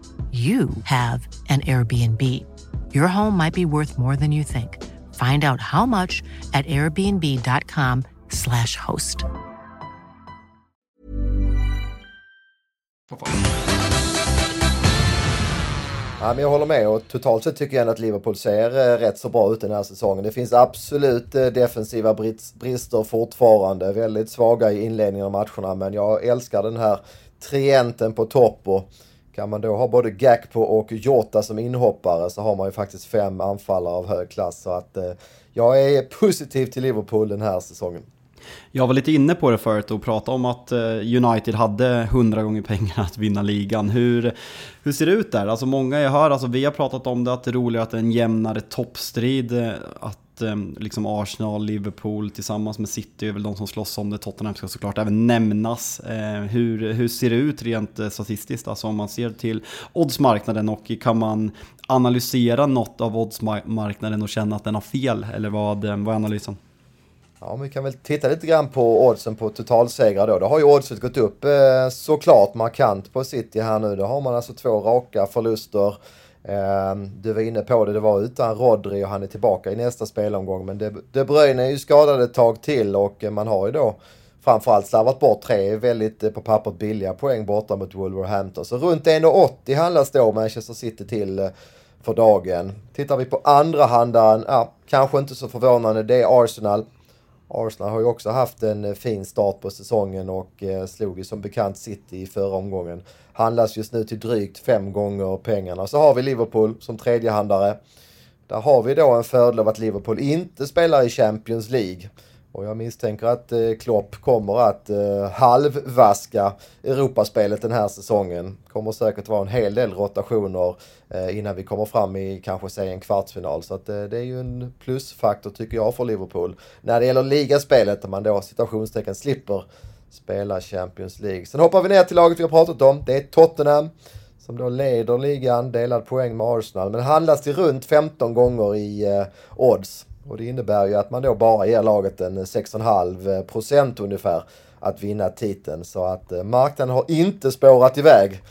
you have an Airbnb. Your home might be worth more than you think. Find out how much at airbnb.com slash host. Ja, men jag håller med och totalt sett tycker jag att Liverpool ser eh, rätt så bra ut den här säsongen. Det finns absolut eh, defensiva brister fortfarande. Väldigt svaga i inledningen av matcherna men jag älskar den här trienten på topp och kan man då ha både Gakpo och Jota som inhoppare så har man ju faktiskt fem anfallare av hög klass. Så att eh, jag är positiv till Liverpool den här säsongen. Jag var lite inne på det förut och pratade om att eh, United hade 100 gånger pengar att vinna ligan. Hur, hur ser det ut där? Alltså många jag hör, alltså vi har pratat om det, att det är roligare att det är en jämnare toppstrid. Eh, att att eh, liksom Arsenal, Liverpool tillsammans med City är väl de som slåss om det. Tottenham ska såklart även nämnas. Eh, hur, hur ser det ut rent eh, statistiskt? Alltså om man ser till oddsmarknaden och kan man analysera något av oddsmarknaden och känna att den har fel? Eller vad, vad är analysen? Ja, vi kan väl titta lite grann på oddsen på totalsegrar då. Då har ju oddset gått upp eh, såklart markant på City här nu. Då har man alltså två raka förluster. Ehm, du var inne på det, det var utan Rodri och han är tillbaka i nästa spelomgång. Men De, Bruyne är ju skadad ett tag till och man har ju då framförallt slarvat bort tre väldigt eh, på pappret billiga poäng borta mot Wolverhampton. Så runt 1,80 handlas då Manchester City till eh, för dagen. Tittar vi på andra handaren, ja, kanske inte så förvånande, det är Arsenal. Arsenal har ju också haft en eh, fin start på säsongen och slog ju som bekant City i förra omgången. Handlas just nu till drygt fem gånger pengarna. Så har vi Liverpool som tredjehandare. Där har vi då en fördel av att Liverpool inte spelar i Champions League. Och jag misstänker att eh, Klopp kommer att eh, halvvaska Europaspelet den här säsongen. Kommer säkert vara en hel del rotationer eh, innan vi kommer fram i kanske säg en kvartsfinal. Så att, det är ju en plusfaktor tycker jag för Liverpool. När det gäller ligaspelet där man då citationstecken slipper spela Champions League. Sen hoppar vi ner till laget vi har pratat om. Det är Tottenham som då leder ligan, delad poäng med Arsenal. Men handlas till runt 15 gånger i eh, odds. Och det innebär ju att man då bara ger laget en 6,5 procent ungefär att vinna titeln. Så att eh, marknaden har inte spårat iväg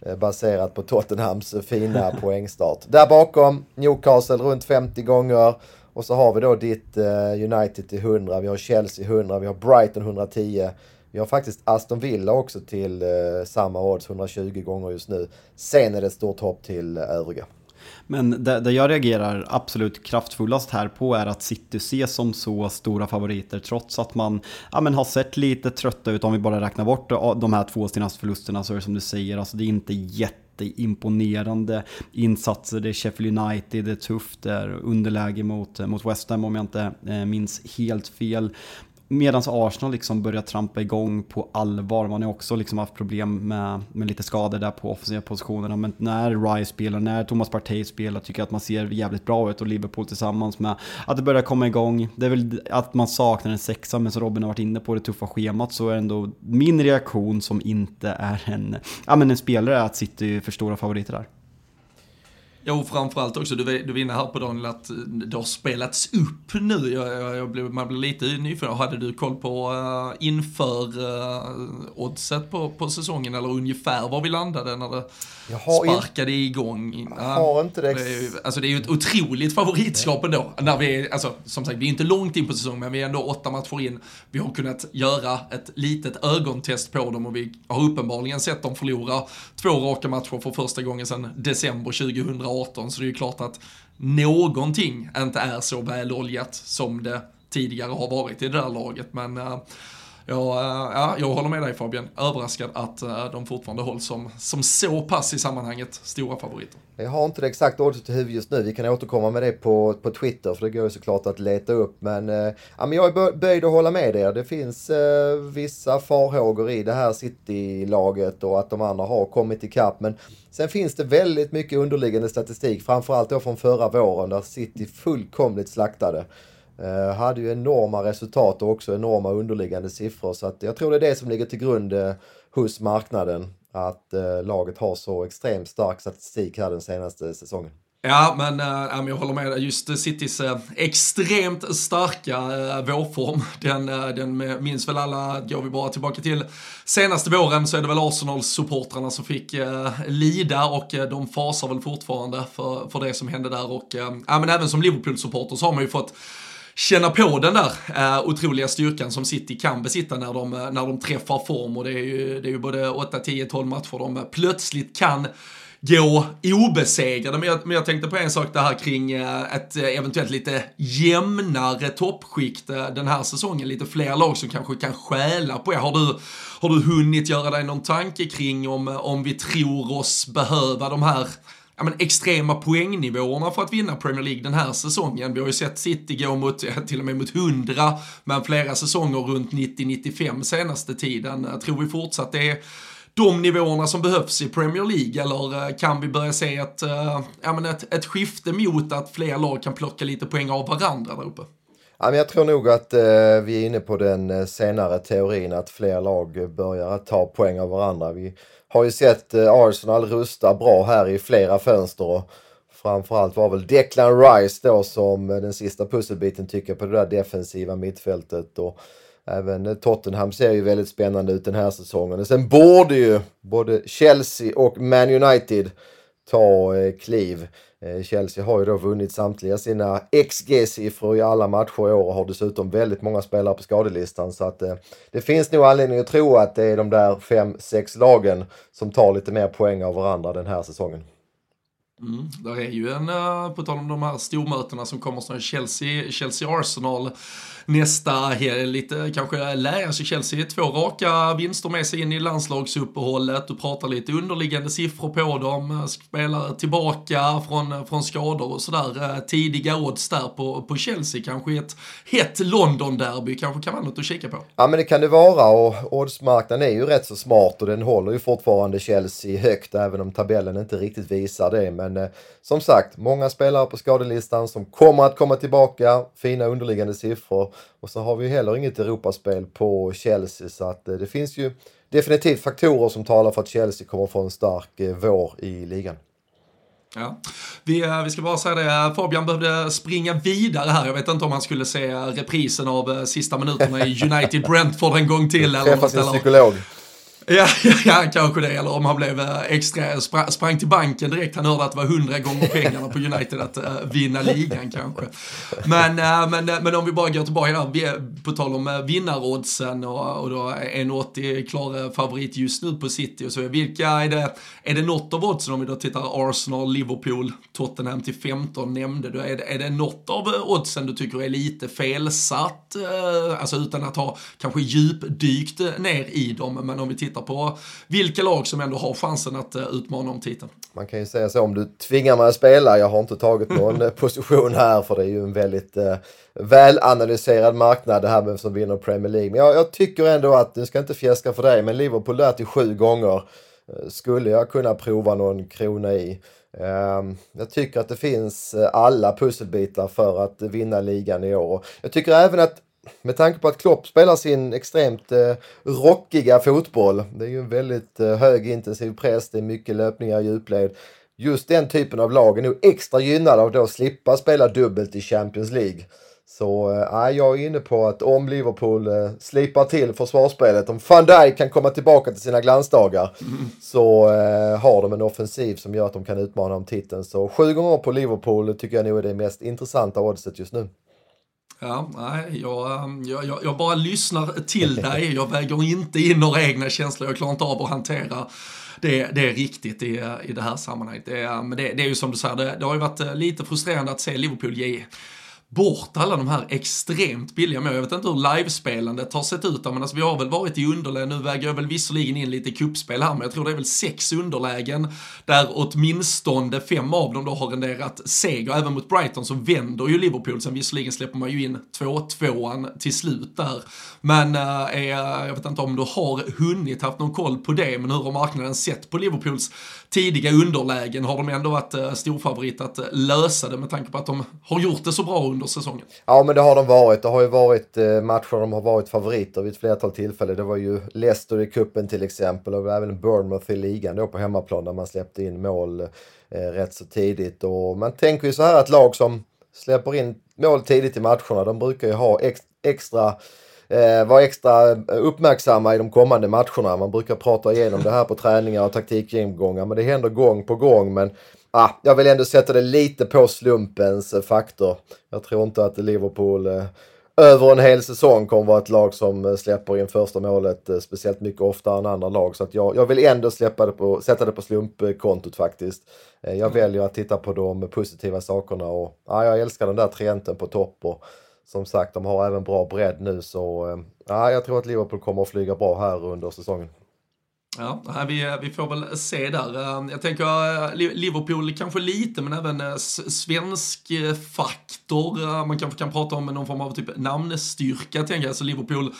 eh, baserat på Tottenhams fina poängstart. Där bakom Newcastle runt 50 gånger. Och så har vi då ditt eh, United till 100, vi har Chelsea 100, vi har Brighton 110. Vi har faktiskt Aston Villa också till eh, samma odds, 120 gånger just nu. Sen är det ett stort hopp till eh, övriga. Men det, det, jag reagerar absolut kraftfullast här på är att City ses som så stora favoriter trots att man ja, men har sett lite trötta ut om vi bara räknar bort de här två senaste förlusterna så är det som du säger, alltså det är inte jätteimponerande insatser. Det är Sheffield United, det är tufft, det är underläge mot, eh, mot West Ham om jag inte eh, minns helt fel. Medan Arsenal liksom börjar trampa igång på allvar. Man har också liksom haft problem med, med lite skador där på offensiva positionerna. Men när Rice spelar, när Thomas Partey spelar, tycker jag att man ser jävligt bra ut. Och Liverpool tillsammans med att det börjar komma igång. Det är väl att man saknar en sexa, men som Robin har varit inne på, det tuffa schemat, så är ändå min reaktion som inte är en, ja, men en spelare att City är för stora favoriter där. Jo, framförallt också, du, du var inne här på Daniel att det har spelats upp nu. Jag, jag, jag blev, man blir lite nyfiken. Hade du koll på uh, inför uh, oddset på, på säsongen eller ungefär var vi landade när det sparkade in... igång? Jag har inte det. det är, alltså det är ju ett otroligt favoritskap ändå. När vi, alltså, som sagt, vi är inte långt in på säsongen, men vi är ändå åtta matcher in. Vi har kunnat göra ett litet ögontest på dem och vi har uppenbarligen sett dem förlora två raka matcher för första gången sedan december 2000 2018 så det är ju klart att någonting inte är så väloljat som det tidigare har varit i det där laget. Men uh, Ja, eh, ja, jag håller med dig Fabian. Överraskad att eh, de fortfarande hålls som, som så pass i sammanhanget stora favoriter. Jag har inte det exakta oddset i huvudet just nu. Vi kan återkomma med det på, på Twitter för det går ju såklart att leta upp. Men, eh, ja, men jag är böjd att hålla med er. Det finns eh, vissa farhågor i det här City-laget och att de andra har kommit ikapp. Men sen finns det väldigt mycket underliggande statistik, framförallt då från förra våren där City fullkomligt slaktade. Eh, hade ju enorma resultat och också enorma underliggande siffror. Så att jag tror det är det som ligger till grund eh, hos marknaden. Att eh, laget har så extremt stark statistik här den senaste säsongen. Ja, men äh, jag håller med. Just eh, Citys äh, extremt starka äh, vårform, den, äh, den minns väl alla, går vi bara tillbaka till senaste våren så är det väl Arsenal-supportrarna som fick äh, lida och äh, de fasar väl fortfarande för, för det som hände där och äh, men även som Liverpool-supporter så har man ju fått känna på den där eh, otroliga styrkan som City kan besitta när de, eh, när de träffar form och det är ju, det är ju både 8, 10, 12 matcher de eh, plötsligt kan gå obesegrade. Men jag, men jag tänkte på en sak det här kring eh, ett eventuellt lite jämnare toppskikt den här säsongen. Lite fler lag som kanske kan stjäla på er. Har du, har du hunnit göra dig någon tanke kring om, om vi tror oss behöva de här ja, men, extrema poängnivåerna för att vinna Premier League den här säsongen. Vi har ju sett City gå mot, till och med mot 100, men flera säsonger runt 90-95 senaste tiden. Eh, tror vi fortsatt det är de nivåerna som behövs i Premier League eller eh, kan vi börja se ett, eh, ja, men ett, ett skifte mot att fler lag kan plocka lite poäng av varandra där uppe? Ja, men jag tror nog att eh, vi är inne på den senare teorin att fler lag börjar ta poäng av varandra. Vi har ju sett eh, Arsenal rusta bra här i flera fönster och framförallt var väl Declan Rice då som eh, den sista pusselbiten tycker på det där defensiva mittfältet. Och även eh, Tottenham ser ju väldigt spännande ut den här säsongen. Och sen borde ju både Chelsea och Man United ta kliv. Eh, Chelsea har ju då vunnit samtliga sina XG-siffror i alla matcher i år och har dessutom väldigt många spelare på skadelistan. Så att eh, det finns nog anledning att tro att det är de där fem, sex lagen som tar lite mer poäng av varandra den här säsongen. Mm, där är ju en, eh, på tal om de här stormötena som kommer snart, Chelsea, Chelsea-Arsenal nästa lite kanske lära sig Chelsea två raka vinster med sig in i landslagsuppehållet. Du pratar lite underliggande siffror på dem, spelare tillbaka från, från skador och sådär. Eh, tidiga odds där på, på Chelsea, kanske ett hett London-derby kanske kan vara något att kika på. Ja men det kan det vara och oddsmarknaden är ju rätt så smart och den håller ju fortfarande Chelsea högt även om tabellen inte riktigt visar det. Men men eh, som sagt, många spelare på skadelistan som kommer att komma tillbaka. Fina underliggande siffror. Och så har vi heller inget Europaspel på Chelsea så att eh, det finns ju definitivt faktorer som talar för att Chelsea kommer få en stark eh, vår i ligan. Ja. Vi, eh, vi ska bara säga det, Fabian behövde springa vidare här. Jag vet inte om han skulle se reprisen av sista minuterna i United Brentford en gång till. Eller Träffa sin psykolog. Ja, ja, kanske det. Eller om han blev eh, extra, sprang till banken direkt. Han hörde att det var hundra gånger pengarna på United att uh, vinna ligan kanske. Men, uh, men, men om vi bara går tillbaka där, vi på tal om uh, vinnaroddsen och, och då 1,80 klar favorit just nu på City och så. Vilka är det, är det något av oddsen om vi då tittar Arsenal, Liverpool, Tottenham till 15 nämnde du. Är det, är det något av oddsen du tycker är lite felsatt? Uh, alltså utan att ha kanske djupdykt ner i dem. Men om vi tittar på vilka lag som ändå har chansen att uh, utmana om titeln. Man kan ju säga så om du tvingar mig att spela, jag har inte tagit någon eh, position här för det är ju en väldigt uh, välanalyserad marknad det här med som vinner Premier League. Men jag, jag tycker ändå att, nu ska inte fjäska för dig, men Liverpool där till sju gånger skulle jag kunna prova någon krona i. Ehm, jag tycker att det finns alla pusselbitar för att vinna ligan i år. Jag tycker även att med tanke på att Klopp spelar sin extremt eh, rockiga fotboll. Det är ju en väldigt eh, hög intensiv press, det är mycket löpningar i djupled. Just den typen av lag är nog extra gynnade av att slippa spela dubbelt i Champions League. Så äh, jag är inne på att om Liverpool äh, slipar till försvarsspelet, om van Dijk kan komma tillbaka till sina glansdagar, mm. så äh, har de en offensiv som gör att de kan utmana om titeln. Så sju gånger på Liverpool tycker jag nog är det mest intressanta oddset just nu. Ja, nej, jag, ehm, jag, jag, jag, bara lyssnar till dig. Jag väger inte in några egna känslor. Jag klarar inte av att hantera det, det är riktigt i, i det här sammanhanget. Det, ehm, men det, det är ju som du säger, det, det har ju varit eh, lite frustrerande att se Liverpool ge bort alla de här extremt billiga mål. Jag vet inte hur livespelandet har sett ut där men alltså vi har väl varit i underläge. Nu väger jag väl visserligen in lite kuppspel här, men jag tror det är väl sex underlägen där åtminstone fem av dem då har renderat seger. Även mot Brighton så vänder ju Liverpool, sen visserligen släpper man ju in 2-2an till slut där. Men äh, jag vet inte om du har hunnit haft någon koll på det, men hur har marknaden sett på Liverpools tidiga underlägen? Har de ändå varit äh, storfavorit att eh, lösa det med tanke på att de har gjort det så bra under säsongen. Ja, men det har de varit. Det har ju varit eh, matcher de har varit favoriter vid ett flertal tillfällen. Det var ju Leicester i kuppen till exempel och även Bournemouth i ligan då på hemmaplan där man släppte in mål eh, rätt så tidigt. Och man tänker ju så här att lag som släpper in mål tidigt i matcherna, de brukar ju ha ex extra eh, vara extra eh, uppmärksamma i de kommande matcherna. Man brukar prata igenom det här på träningar och taktikgenomgångar men det händer gång på gång. Men ah, jag vill ändå sätta det lite på slumpens eh, faktor. Jag tror inte att Liverpool eh, över en hel säsong kommer vara ett lag som eh, släpper in första målet eh, speciellt mycket oftare än andra lag. Så att jag, jag vill ändå släppa det på, sätta det på slumpkontot faktiskt. Jag mm. väljer att titta på de positiva sakerna och ah, jag älskar den där trienten på topp. Och, som sagt, de har även bra bredd nu så ja, jag tror att Liverpool kommer att flyga bra här under säsongen. Ja, vi, vi får väl se där. Ehm, jag tänker eh, Liverpool kanske lite, men även eh, svensk eh, faktor. Man kanske kan prata om någon form av typ namnstyrka, tänker jag. Så Liverpool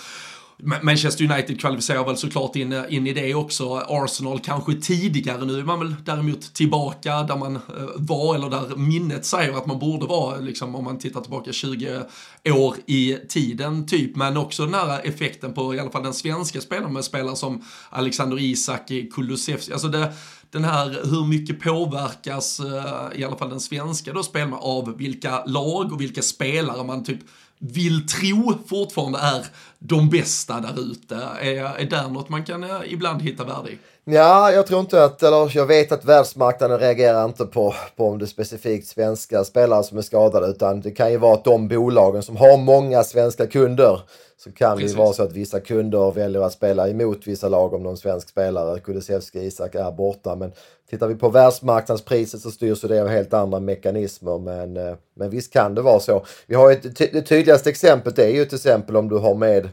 Manchester United kvalificerar väl såklart in, in i det också. Arsenal kanske tidigare, nu är man väl däremot tillbaka där man eh, var, eller där minnet säger att man borde vara, liksom, om man tittar tillbaka 20 år i tiden typ. Men också den här effekten på i alla fall den svenska spelaren med spelare som Alexander Isak, Kulusevski. Alltså det, den här hur mycket påverkas eh, i alla fall den svenska då spelar av vilka lag och vilka spelare man typ vill tro fortfarande är de bästa där ute. Är, är där något man kan eh, ibland hitta värde i? Ja, jag tror inte att, eller jag vet att världsmarknaden reagerar inte på, på om det är specifikt svenska spelare som är skadade utan det kan ju vara att de bolagen som har många svenska kunder så kan Precis. det vara så att vissa kunder väljer att spela emot vissa lag om någon svensk spelare, Kulusevski Isak, är borta. Men tittar vi på världsmarknadspriset så styrs det av helt andra mekanismer. Men, eh, men visst kan det vara så. Vi har ett, det tydligaste exemplet är ju till exempel om du har med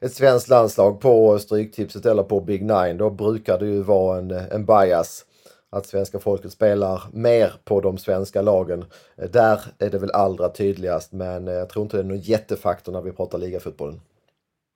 ett svenskt landslag på Stryktipset eller på Big Nine. Då brukar det ju vara en, en bias att svenska folket spelar mer på de svenska lagen. Där är det väl allra tydligast men jag tror inte det är någon jättefaktor när vi pratar ligafotbollen.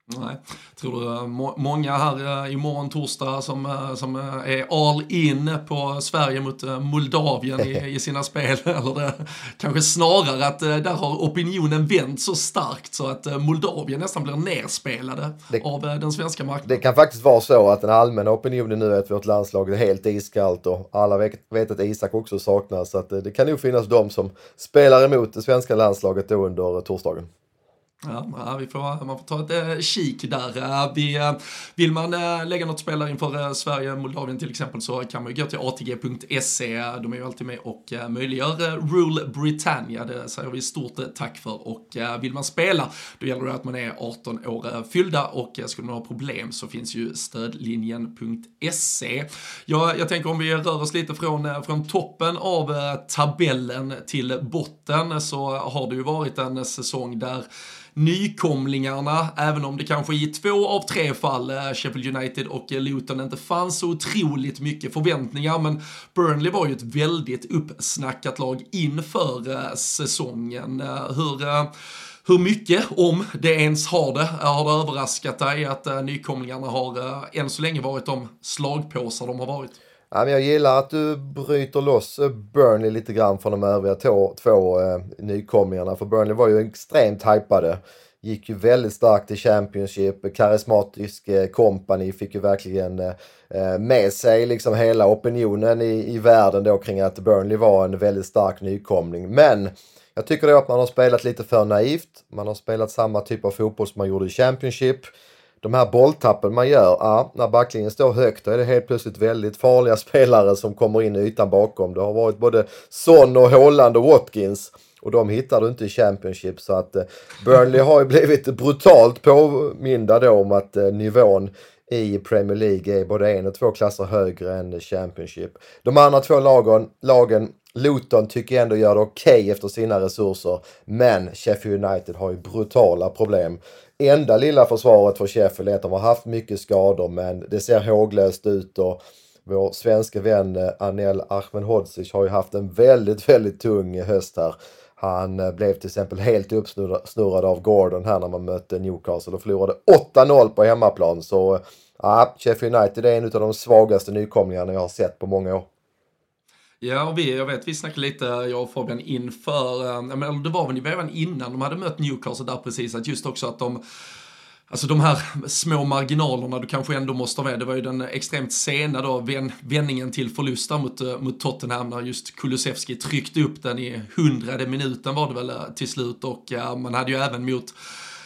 Nej, tror du eh, må många här eh, imorgon torsdag som, eh, som är all in på Sverige mot Moldavien i, i sina spel? Eller det, kanske snarare att där har opinionen vänt så starkt så att Moldavien nästan blir nerspelade det, av den svenska marknaden. Det kan faktiskt vara så att den allmänna opinionen nu är att vårt landslag är helt iskallt och alla vet, vet att Isak också saknas. Så att det kan nog finnas de som spelar emot det svenska landslaget då under torsdagen. Ja, vi får, man får ta ett äh, kik där. Eh, vi, eh, vill man lägga något spelare inför Sverige-Moldavien till exempel så kan man ju gå till atg.se. De är ju alltid med och äh, möjliggör Rule Britannia. Det säger vi stort tack för. Och vill man spela, då gäller det att man är 18 år fyllda och skulle man ha problem så finns ju stödlinjen.se. Jag, jag tänker om vi rör oss lite från, från toppen av tabellen till botten så har det ju varit en säsong där nykomlingarna, även om det kanske i två av tre fall, eh, Sheffield United och eh, Luton, inte fanns så otroligt mycket förväntningar. Men Burnley var ju ett väldigt uppsnackat lag inför eh, säsongen. Hur hur mycket, om det ens har det, har det överraskat dig att nykomlingarna har än så länge varit de slagpåsar de har varit? Ja, men jag gillar att du bryter loss eh, Burnley lite grann från de övriga två, två eh, nykomlingarna. För Burnley var ju extremt hypade. Gick ju väldigt starkt i Championship. Karismatisk eh, company fick ju verkligen eh, eh med sig liksom hela opinionen i, i världen då kring att Burnley var en väldigt stark nykomling. Men jag tycker då att man har spelat lite för naivt. Man har spelat samma typ av fotboll som man gjorde i Championship de här bolltappen man gör, ja, när backlinjen står högt då är det helt plötsligt väldigt farliga spelare som kommer in i ytan bakom. Det har varit både Son och Holland och Watkins och de hittar du inte i Championship så att eh, Burnley har ju blivit brutalt påminda då om att eh, nivån i Premier League är både en och två klasser högre än Championship. De andra två lagen, lagen Luton tycker jag ändå gör det okej okay efter sina resurser. Men Sheffield United har ju brutala problem. Enda lilla försvaret för Sheffield är att de har haft mycket skador men det ser håglöst ut och vår svenska vän eh, Anel Ahmedhodzic har ju haft en väldigt, väldigt tung höst här. Han eh, blev till exempel helt uppsnurrad av Gordon här när man mötte Newcastle och förlorade 8-0 på hemmaplan. Så eh, ja, Sheffield United är en av de svagaste nykomlingarna jag har sett på många år. Ja, och vi, jag vet, vi snackade lite, jag och Fabian, inför, eh, eller det var väl även innan de hade mött Newcastle där precis, att just också att de Alltså de här små marginalerna du kanske ändå måste ha med. Det var ju den extremt sena då, vändningen till förlust mot, eh, mot Tottenham när just Kulusevski tryckte upp den i hundrade minuten var det väl eh, till slut och man hade ju även mot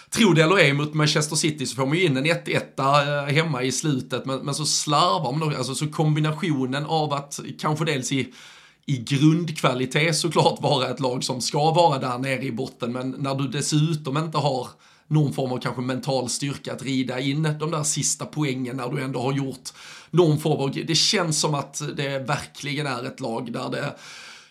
tro det eller ej, mot Manchester City så får man ju in en 1-1 eh, hemma i slutet, men, men så slarvar man då, alltså så kombinationen av att kanske dels i i grundkvalitet såklart vara ett lag som ska vara där nere i botten, men när du dessutom inte har någon form av kanske mental styrka att rida in de där sista poängen när du ändå har gjort någon form av, det känns som att det verkligen är ett lag där det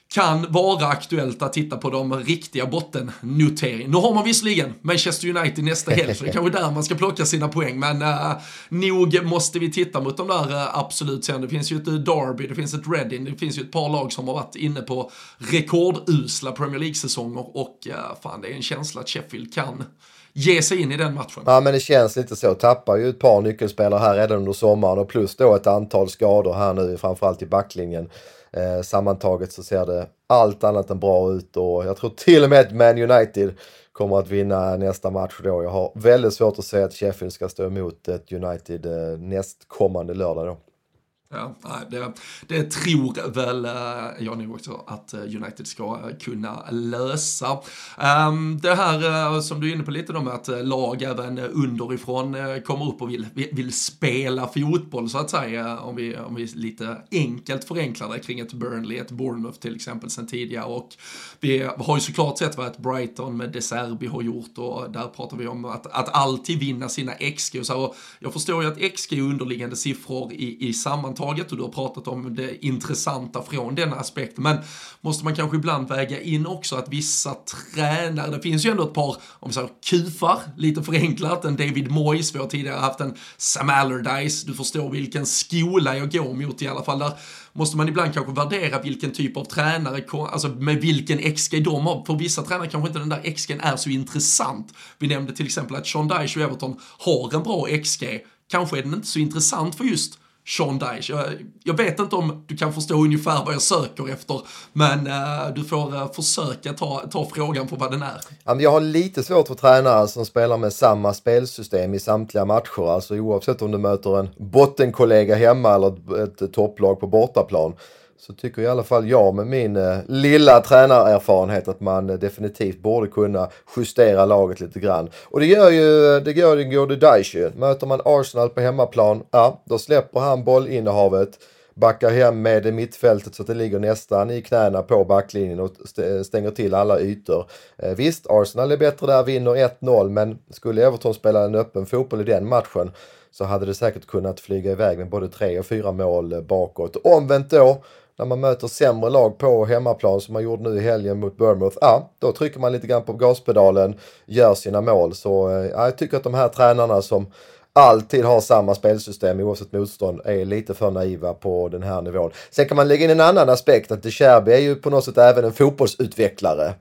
kan vara aktuellt att titta på de riktiga bottennoteringarna. Nu har man visserligen Manchester United nästa helg, så det är kanske där man ska plocka sina poäng, men uh, nog måste vi titta mot de där uh, absolut sen. Det finns ju ett eh, Derby, det finns ett Reading, det finns ju ett par lag som har varit inne på rekordusla Premier League-säsonger och uh, fan, det är en känsla att Sheffield kan ge sig in i den matchen. Ja men det känns lite så. Tappar ju ett par nyckelspelare här redan under sommaren och plus då ett antal skador här nu framförallt i backlinjen. Eh, sammantaget så ser det allt annat än bra ut och jag tror till och med att Man United kommer att vinna nästa match då. Jag har väldigt svårt att se att Sheffield ska stå emot ett United eh, nästkommande lördag då. Ja, det, det tror väl eh, jag nu också att eh, United ska eh, kunna lösa. Ehm, det här som du är inne på lite då med att lag även underifrån kommer upp och vill, vill spela fotboll så att säga. Om vi, om vi lite enkelt förenklar det kring ett Burnley, ett Bournemouth till exempel sen tidigare. Och vi har ju såklart sett vad ett Brighton med De Serbi har gjort och där pratar vi om att, att alltid vinna sina XG. Och så, och jag förstår ju att XG är underliggande siffror i, i sammanhang sammantaget och du har pratat om det intressanta från den aspekten. Men måste man kanske ibland väga in också att vissa tränare, det finns ju ändå ett par, om vi säger kufar, lite förenklat, en David Moyes, vi har tidigare haft en Sam Allardyce, du förstår vilken skola jag går mot i alla fall. Där måste man ibland kanske värdera vilken typ av tränare, alltså med vilken XG de har. För vissa tränare kanske inte den där XGn är så intressant. Vi nämnde till exempel att Sean Dyche och Everton har en bra XG. Kanske är den inte så intressant för just Sean Dyche. Jag, jag, vet inte om du kan förstå ungefär vad jag söker efter, men uh, du får uh, försöka ta, ta frågan på vad den är. Jag har lite svårt för tränare som spelar med samma spelsystem i samtliga matcher, alltså oavsett om du möter en bottenkollega hemma eller ett, ett topplag på bortaplan så tycker i alla fall jag med min eh, lilla tränarerfarenhet att man eh, definitivt borde kunna justera laget lite grann. Och det gör ju eh, det gör, det Daishi. Möter man Arsenal på hemmaplan, ja då släpper han bollinnehavet backar hem med mittfältet så att det ligger nästan i knäna på backlinjen och eh, stänger till alla ytor. Eh, visst, Arsenal är bättre där, vinner 1-0, men skulle Everton spela en öppen fotboll i den matchen så hade det säkert kunnat flyga iväg med både tre och fyra mål eh, bakåt. Omvänt då, när man möter sämre lag på hemmaplan som man gjorde nu i helgen mot Bournemouth, ja, då trycker man lite grann på gaspedalen, gör sina mål. Så eh, ja, jag tycker att de här tränarna som alltid har samma spelsystem oavsett motstånd är lite för naiva på den här nivån. Sen kan man lägga in en annan aspekt att De Cherby är ju på något sätt även en fotbollsutvecklare.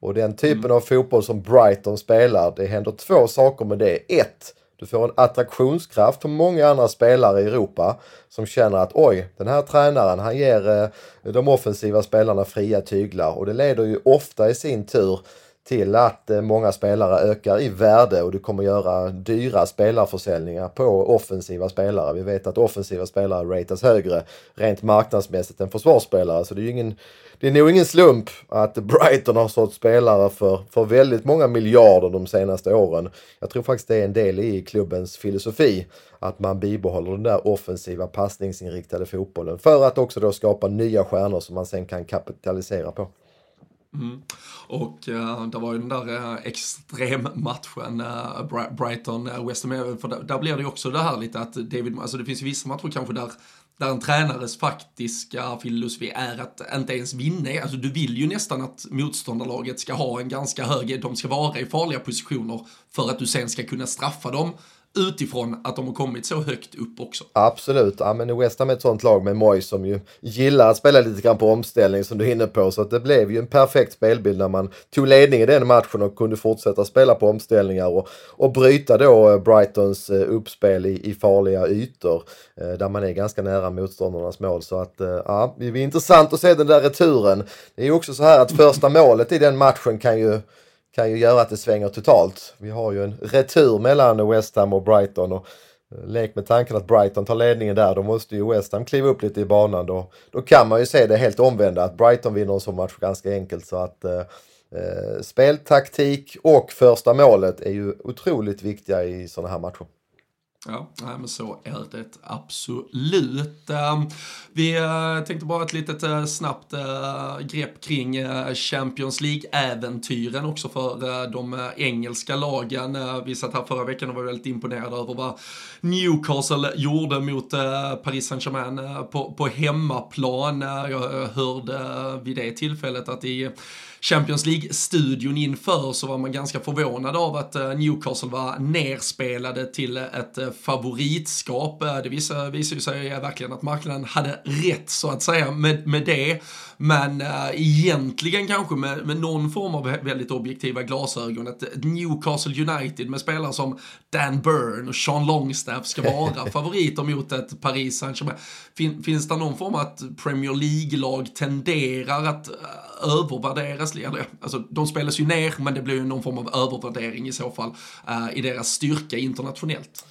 Och den typen mm. av fotboll som Brighton spelar, det händer två saker med det. Ett, du får en attraktionskraft på många andra spelare i Europa som känner att oj, den här tränaren han ger eh, de offensiva spelarna fria tyglar och det leder ju ofta i sin tur till att eh, många spelare ökar i värde och du kommer göra dyra spelarförsäljningar på offensiva spelare. Vi vet att offensiva spelare ratas högre rent marknadsmässigt än försvarsspelare så det är ju ingen det är nog ingen slump att Brighton har sålt spelare för, för väldigt många miljarder de senaste åren. Jag tror faktiskt det är en del i klubbens filosofi att man bibehåller den där offensiva passningsinriktade fotbollen för att också då skapa nya stjärnor som man sen kan kapitalisera på. Mm. Och eh, uh, det var ju den där eh, uh, extremmatchen, uh, eh, Brighton-West Ham, för där, där blir det ju också det här lite att David, alltså det finns ju vissa matcher kanske där där en tränares faktiska filosofi är att inte ens vinna. Alltså du vill ju nästan att motståndarlaget ska ha en ganska hög, de ska vara i farliga positioner för att du sen ska kunna straffa dem utifrån att de har kommit så högt upp också. Absolut, ja, men West Ham är ett sånt lag med Moy som ju gillar att spela lite grann på omställning som du är inne på. Så att det blev ju en perfekt spelbild när man tog ledning i den matchen och kunde fortsätta spela på omställningar och, och bryta då eh, Brightons eh, uppspel i, i farliga ytor eh, där man är ganska nära motståndarnas mål. Så att ja, det är intressant att se den där returen. Det är ju också så här att första målet i den matchen kan ju kan ju göra att det svänger totalt. Vi har ju en retur mellan West Ham och Brighton och eh, lek med tanken att Brighton tar ledningen där, då måste ju West Ham kliva upp lite i banan. Då, då kan man ju se det helt omvända, att Brighton vinner en sån match ganska enkelt. Så att eh, eh speltaktik och första målet är ju otroligt viktiga i sådana här matcher. Ja, men så är det absolut. Ehm, vi eh, tänkte bara ett litet eh, snabbt eh, grepp kring Champions League-äventyren också för de engelska lagen. Vi satt här förra veckan och var väldigt imponerade över vad Newcastle gjorde mot Paris Saint-Germain på, på hemmaplan. Jag hörde vid det tillfället att i Champions League-studion inför så var man ganska förvånad av att eh, Newcastle var nerspelade till ett eh, favoritskap. Eh, det visar ju sig verkligen att marknaden hade rätt så att säga med, med det. Men äh, egentligen kanske med, med någon form av väldigt objektiva glasögon. Att Newcastle United med spelare som Dan Burn och Sean Longstaff ska vara favoriter mot ett Paris Saint-Germain. Fin, finns det någon form av att Premier League-lag tenderar att övervärderas? Eller, alltså, de spelas ju ner, men det blir ju någon form av övervärdering i så fall uh, i deras styrka internationellt.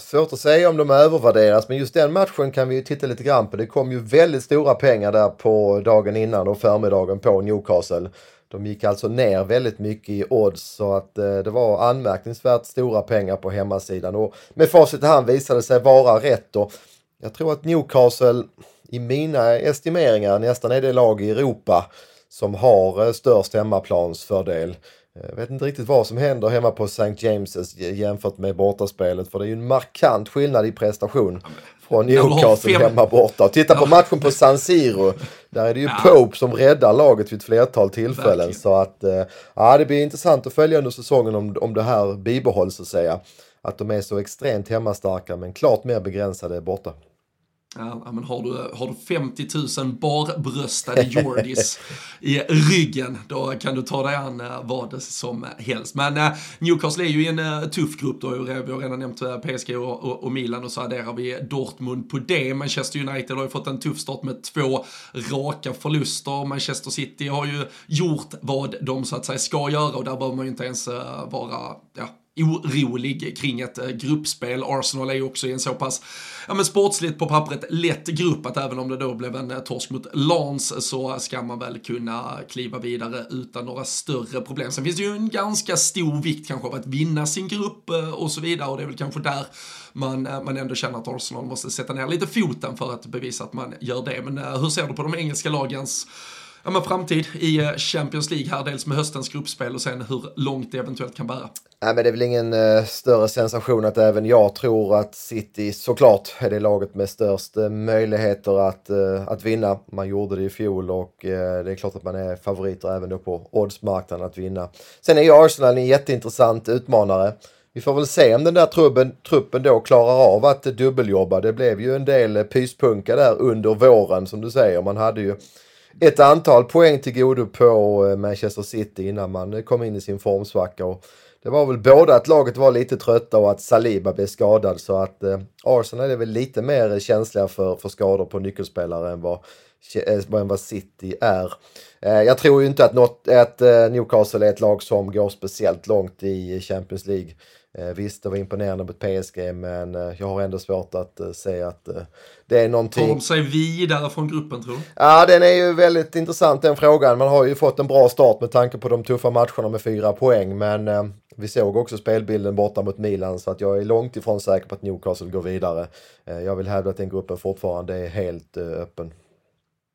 Svårt att säga om de övervärderas, men just den matchen kan vi ju titta lite grann på. Det kom ju väldigt stora pengar där på dagen innan och förmiddagen på Newcastle. De gick alltså ner väldigt mycket i odds så att eh, det var anmärkningsvärt stora pengar på hemmasidan. Och med facit i hand visade det sig vara rätt. Och jag tror att Newcastle i mina estimeringar nästan är det lag i Europa som har eh, störst hemmaplansfördel. Jag vet inte riktigt vad som händer hemma på St. James's jämfört med bortaspelet för det är ju en markant skillnad i prestation från Newcastle hemma borta. titta på matchen på San Siro. Där är det ju ja. Pope som räddar laget vid ett flertal tillfällen. Verkligen. Så att eh, ja, det blir intressant att följa under säsongen om, om det här bibehålls så att säga. Att de är så extremt hemmastarka men klart mer begränsade borta. Ja, men har, du, har du 50 000 barbröstade Jordis i ryggen, då kan du ta dig an eh, vad som helst. Men eh, Newcastle är ju i en eh, tuff grupp då, vi har redan nämnt PSG och, och, och, Milan och så adderar vi Dortmund på det. Manchester United har ju fått en tuff start med två raka förluster. Manchester City har ju gjort vad de så att säga ska göra och där behöver man ju inte ens vara, ja, orolig kring ett eh, gruppspel. Arsenal är ju också i en så pass, ja men sportsligt på pappret, lätt grupp att även om det då blev en eh, torsk mot Lans så ska man väl kunna kliva vidare utan några större problem. Sen finns det ju en ganska stor vikt kanske av att vinna sin grupp eh, och så vidare och det är väl kanske där man, man ändå känner att Arsenal måste sätta ner lite foten för att bevisa att man gör det. Men hur ser du på de engelska lagens ja, men framtid i eh, Champions League här, dels med höstens gruppspel och sen hur långt det eventuellt kan bära. Nej, men det är väl ingen uh, större sensation att även jag tror att City såklart är det laget med störst uh, möjligheter att, uh, att vinna. Man gjorde det i fjol och det är klart att man är favoriter även då på oddsmarknaden att vinna. Sen är ju Arsenal en jätteintressant utmanare. Vi får väl se om den där truppen, truppen då klarar av att dubbeljobba. Det blev ju en del pyspunka där under våren som du säger. Man hade ju ett antal poäng till godo på eh, Manchester City innan man eh, kom in i sin formsvacka. Och det var väl både att laget var lite trötta och att Saliba blev skadad så att eh, Arsenal är väl lite mer eh, känsliga för, för skador på nyckelspelare än vad, än vad City är. Eh, jag tror ju inte att, något, att eh, Newcastle är ett lag som går speciellt långt i Champions League. Eh, visst, det var imponerande mot PSG, men eh, jag har ändå svårt att eh, säga att det är någonting... Tar de sig vidare från gruppen, tror du? Ja, den är ju väldigt intressant den frågan. Man har ju fått en bra start med tanke på de tuffa matcherna med fyra poäng, men vi såg också spelbilden borta mot Milan, så att jag är långt ifrån säker på att Newcastle går vidare. Jag vill hävda att den gruppen fortfarande är helt öppen.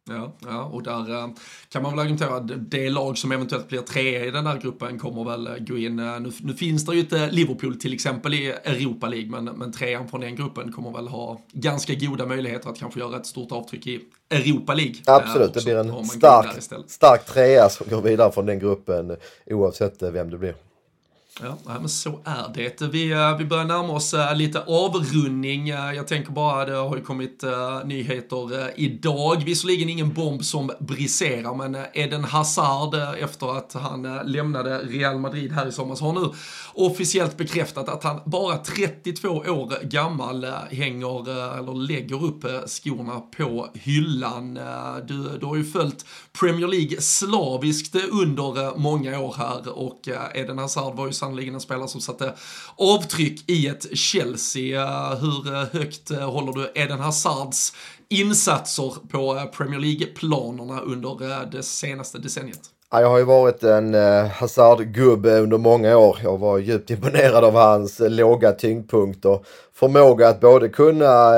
Ja, ja, och där äh, kan man väl argumentera att det lag som eventuellt blir trea i den där gruppen kommer väl äh, gå in. Äh, nu, nu, finns det ju inte Liverpool till exempel i Europa League, men, men trean från den gruppen kommer väl ha ganska goda möjligheter att kanske göra ett stort avtryck i Europa League. Absolut, det blir en stark, stark trea som går vidare från den gruppen oavsett vem det blir. Ja, men så är det. Vi, eh, vi börjar närma oss eh, lite avrundning. Eh, jag tänker bara, det har ju kommit nyheter idag. Visserligen ingen bomb som briserar, men Eden Hazard, efter att han lämnade Real Madrid här i somras, har nu officiellt bekräftat att han bara 32 år gammal hänger, eller lägger upp skorna på hyllan. Du, du har ju följt Premier League slaviskt under många år här och Eden Hazard var ju sannerligen en spelare som satte avtryck i ett Chelsea. Eh, hur eh, högt eh, håller du Eden Hazards insatser på Premier League-planerna under det senaste decenniet? jag har ju varit en Hazard-gubbe under många år. Jag var djupt imponerad av hans låga tyngdpunkt och förmåga att både kunna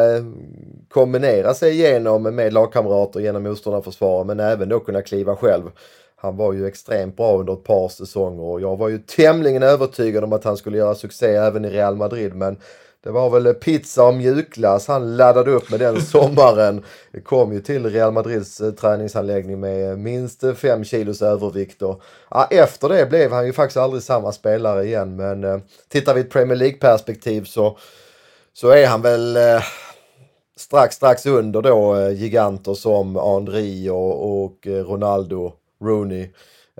kombinera sig igenom med lagkamrater genom motståndarförsvaret men även då kunna kliva själv. Han var ju extremt bra under ett par säsonger och jag var ju tämligen övertygad om att han skulle göra succé även i Real Madrid men det var väl pizza och mjukglass han laddade upp med den sommaren. Kom ju till Real Madrids eh, träningsanläggning med minst 5 kilos övervikt. Och, ja, efter det blev han ju faktiskt aldrig samma spelare igen. Men eh, tittar vi i ett Premier League-perspektiv så, så är han väl eh, strax, strax under då eh, giganter som Henri och, och eh, Ronaldo, Rooney.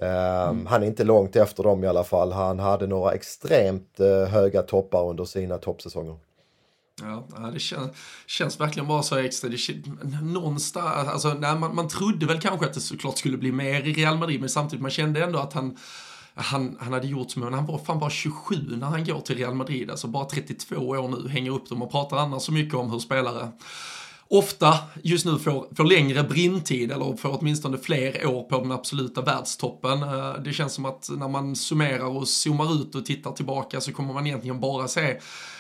Mm. Han är inte långt efter dem i alla fall. Han hade några extremt uh, höga toppar under sina toppsäsonger. Ja, det känns, känns verkligen bara så extra. Det, någonstans, alltså, nej, man, man trodde väl kanske att det såklart skulle bli mer i Real Madrid, men samtidigt man kände ändå att han han, han hade gjort så men han var fan bara 27 när han går till Real Madrid, alltså bara 32 år nu, hänger upp dem och pratar annars så mycket om hur spelare ofta just nu får, får längre brintid eller får åtminstone fler år på den absoluta världstoppen. Eh, det känns som att när man summerar och zoomar ut och tittar tillbaka så kommer man egentligen bara se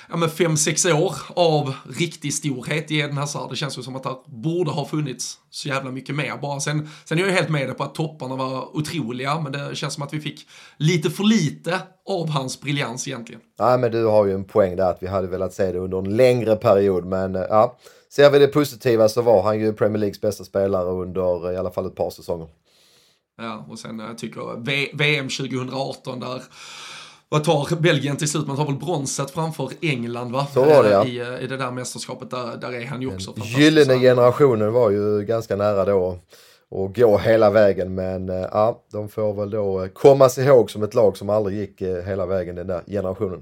ja, men fem, sex år av riktig storhet i Eden Hazard. Det känns ju som att det borde ha funnits så jävla mycket mer bara. Sen, sen är jag helt med på att topparna var otroliga, men det känns som att vi fick lite för lite av hans briljans egentligen. Nej, men du har ju en poäng där att vi hade velat se det under en längre period, men eh, ja, Ser vi det positiva så var han ju Premier Leagues bästa spelare under i alla fall ett par säsonger. Ja, och sen jag eh, tycker v VM 2018 där vad tar Belgien till slut? Man tar väl bronset framför England va? Så var det ja. I, eh, i det där mästerskapet, där, där är han ju också fantastisk. Gyllene generationen var ju ganska nära då och gå hela vägen men eh, ja, de får väl då komma sig ihåg som ett lag som aldrig gick hela vägen den där generationen.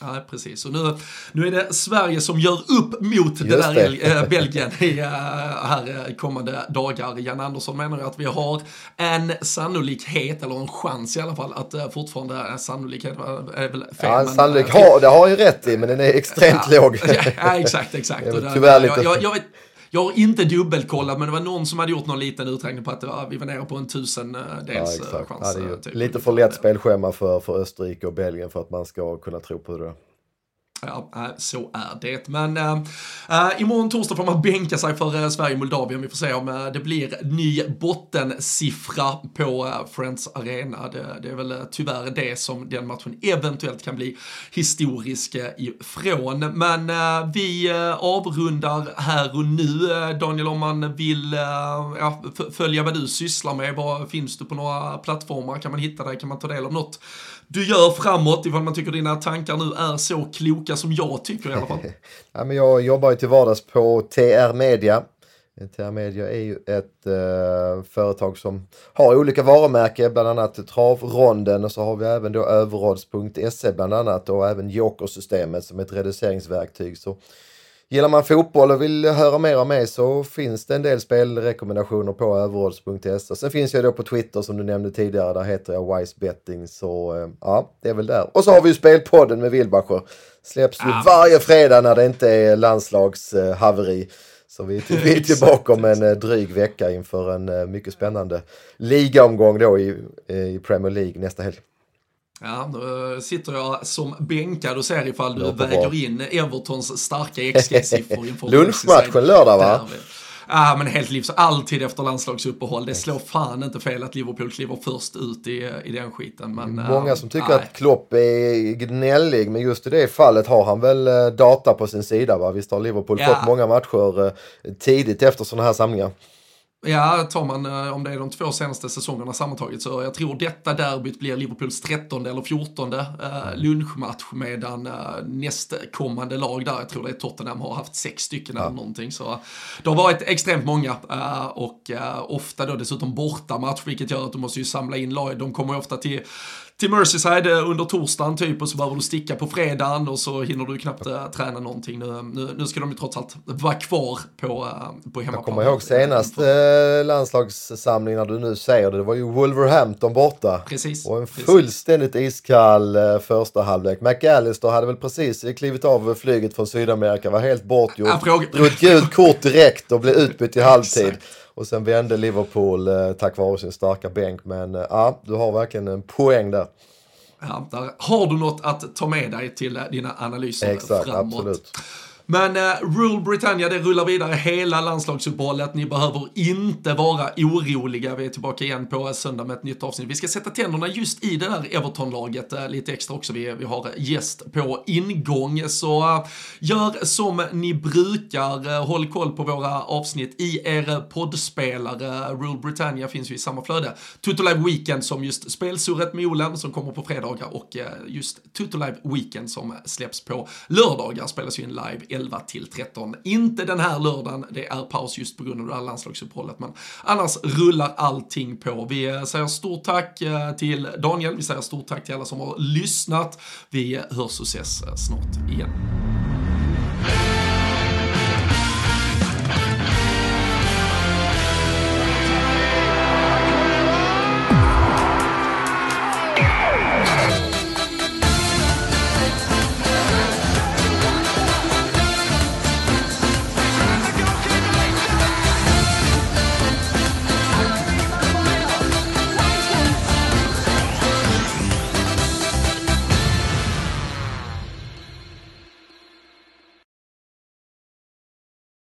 Ja, precis. Och nu, nu är det Sverige som gör upp mot det där det. Äh, Belgien i, äh, här äh, kommande dagar. Jan Andersson menar att vi har en sannolikhet, eller en chans i alla fall, att äh, fortfarande, sannolikhet är väl fel. Ja, sannolik har, det har ju rätt i, men den är extremt ja, låg. ja, exakt, exakt. tyvärr lite... Jag, jag, jag, jag har inte dubbelkollat, men det var någon som hade gjort någon liten uträkning på att var, vi var nere på en tusendels ja, chans. Ja, typ. Lite för lätt spelschema för, för Österrike och Belgien för att man ska kunna tro på det. Ja, eh, så är det. Men äh, imorgon torsdag får man bänka sig för äh, Sverige-Moldavien. Vi får se om äh, det blir ny bottensiffra på äh, Friends Arena. Det, det, är väl tyvärr det som den matchen eventuellt kan bli historisk ifrån. Men vi avrundar här och nu. Daniel, om man vill ja, följa vad du sysslar med, vad finns du på några plattformar? Kan man hitta dig? Kan man ta del av något du gör framåt ifall man tycker dina tankar nu är så kloka som jag tycker i alla fall. ja, men jag jobbar ju till vardags på TR Media. TR Media är ju ett eh, företag som har olika varumärken, bland annat Travronden och så har vi även då överrods.se bland annat och även Jokersystemet som är ett reduceringsverktyg. Så Gillar man fotboll och vill höra mer om mig så finns det en del spelrekommendationer på överodds.se. Sen finns jag då på Twitter som du nämnde tidigare, där heter jag Wise Betting. Så eh, ja, det är väl där. Och så har vi ju Spelpodden med Wilbacher. Släpps ju varje fredag när det inte är landslagshaveri. Så vi, vi är tillbaka om en eh, dryg vecka inför en eh, mycket spännande ligaomgång då i, i Premier League nästa helg. Ja, då sitter jag som bänkad och ser ifall du väger in Evertons starka XG-siffror Lunchmatchen lördag va? Ja, men helt livs alltid efter landslagsuppehåll. Det slår fan inte fel att Liverpool kliver först ut i, i den skiten. Men, Många som tycker nej. att Klopp är gnällig, men just i det fallet har han väl eh, data på sin sida va? Visst har Liverpool ja. fått många matcher eh, tidigt efter sådana här samlingar? Ja, tar man eh, om det är de två senaste säsongerna sammantaget så jag tror detta derbyt blir Liverpools trettonde eller fjortonde eh, lunchmatch medan eh, nästkommande lag där, jag tror det är Tottenham, har haft sex stycken eller någonting. Så det har varit extremt många eh, och eh, ofta då dessutom bortamatch vilket gör att du måste ju samla in lag. De kommer ju ofta till till Merseyside eh, under torsdagen typ och så behöver du sticka på fredagen och så hinner du knappt äh, träna någonting. Nu, nu, nu, ska de ju trots allt vara kvar på, äh, på hemmaplan. Jag kommer ihåg senast äh, landslagssamling när du nu säger det, det var ju Wolverhampton borta. Precis. Och en fullständigt iskall äh, första halvlek. McAllister hade väl precis klivit av flyget från Sydamerika, var helt bortgjord. Drog ett gult kort direkt och blev utbytt i halvtid. Och sen vände Liverpool eh, tack vare sin starka bänk. Men eh, ja, du har verkligen en poäng där. Ja, där har du något att ta med dig till eh, dina analyser Exakt, framåt. absolut. Men eh, Rule Britannia, det rullar vidare hela landslagsuppehållet. Ni behöver inte vara oroliga. Vi är tillbaka igen på söndag med ett nytt avsnitt. Vi ska sätta tänderna just i det där Everton-laget eh, lite extra också. Vi, vi har gäst på ingång. Så eh, gör som ni brukar. Eh, håll koll på våra avsnitt i er poddspelare. Rule Britannia finns ju i samma flöde. Tutto Live Weekend som just spelsurret med Olen som kommer på fredagar och eh, just Tutto Live Weekend som släpps på lördagar spelas ju in live 11 till 13. Inte den här lördagen, det är paus just på grund av det här landslagsuppehållet, men annars rullar allting på. Vi eh, säger stort tack eh, till Daniel, vi säger stort tack till alla som har lyssnat. Vi hörs och ses eh, snart igen.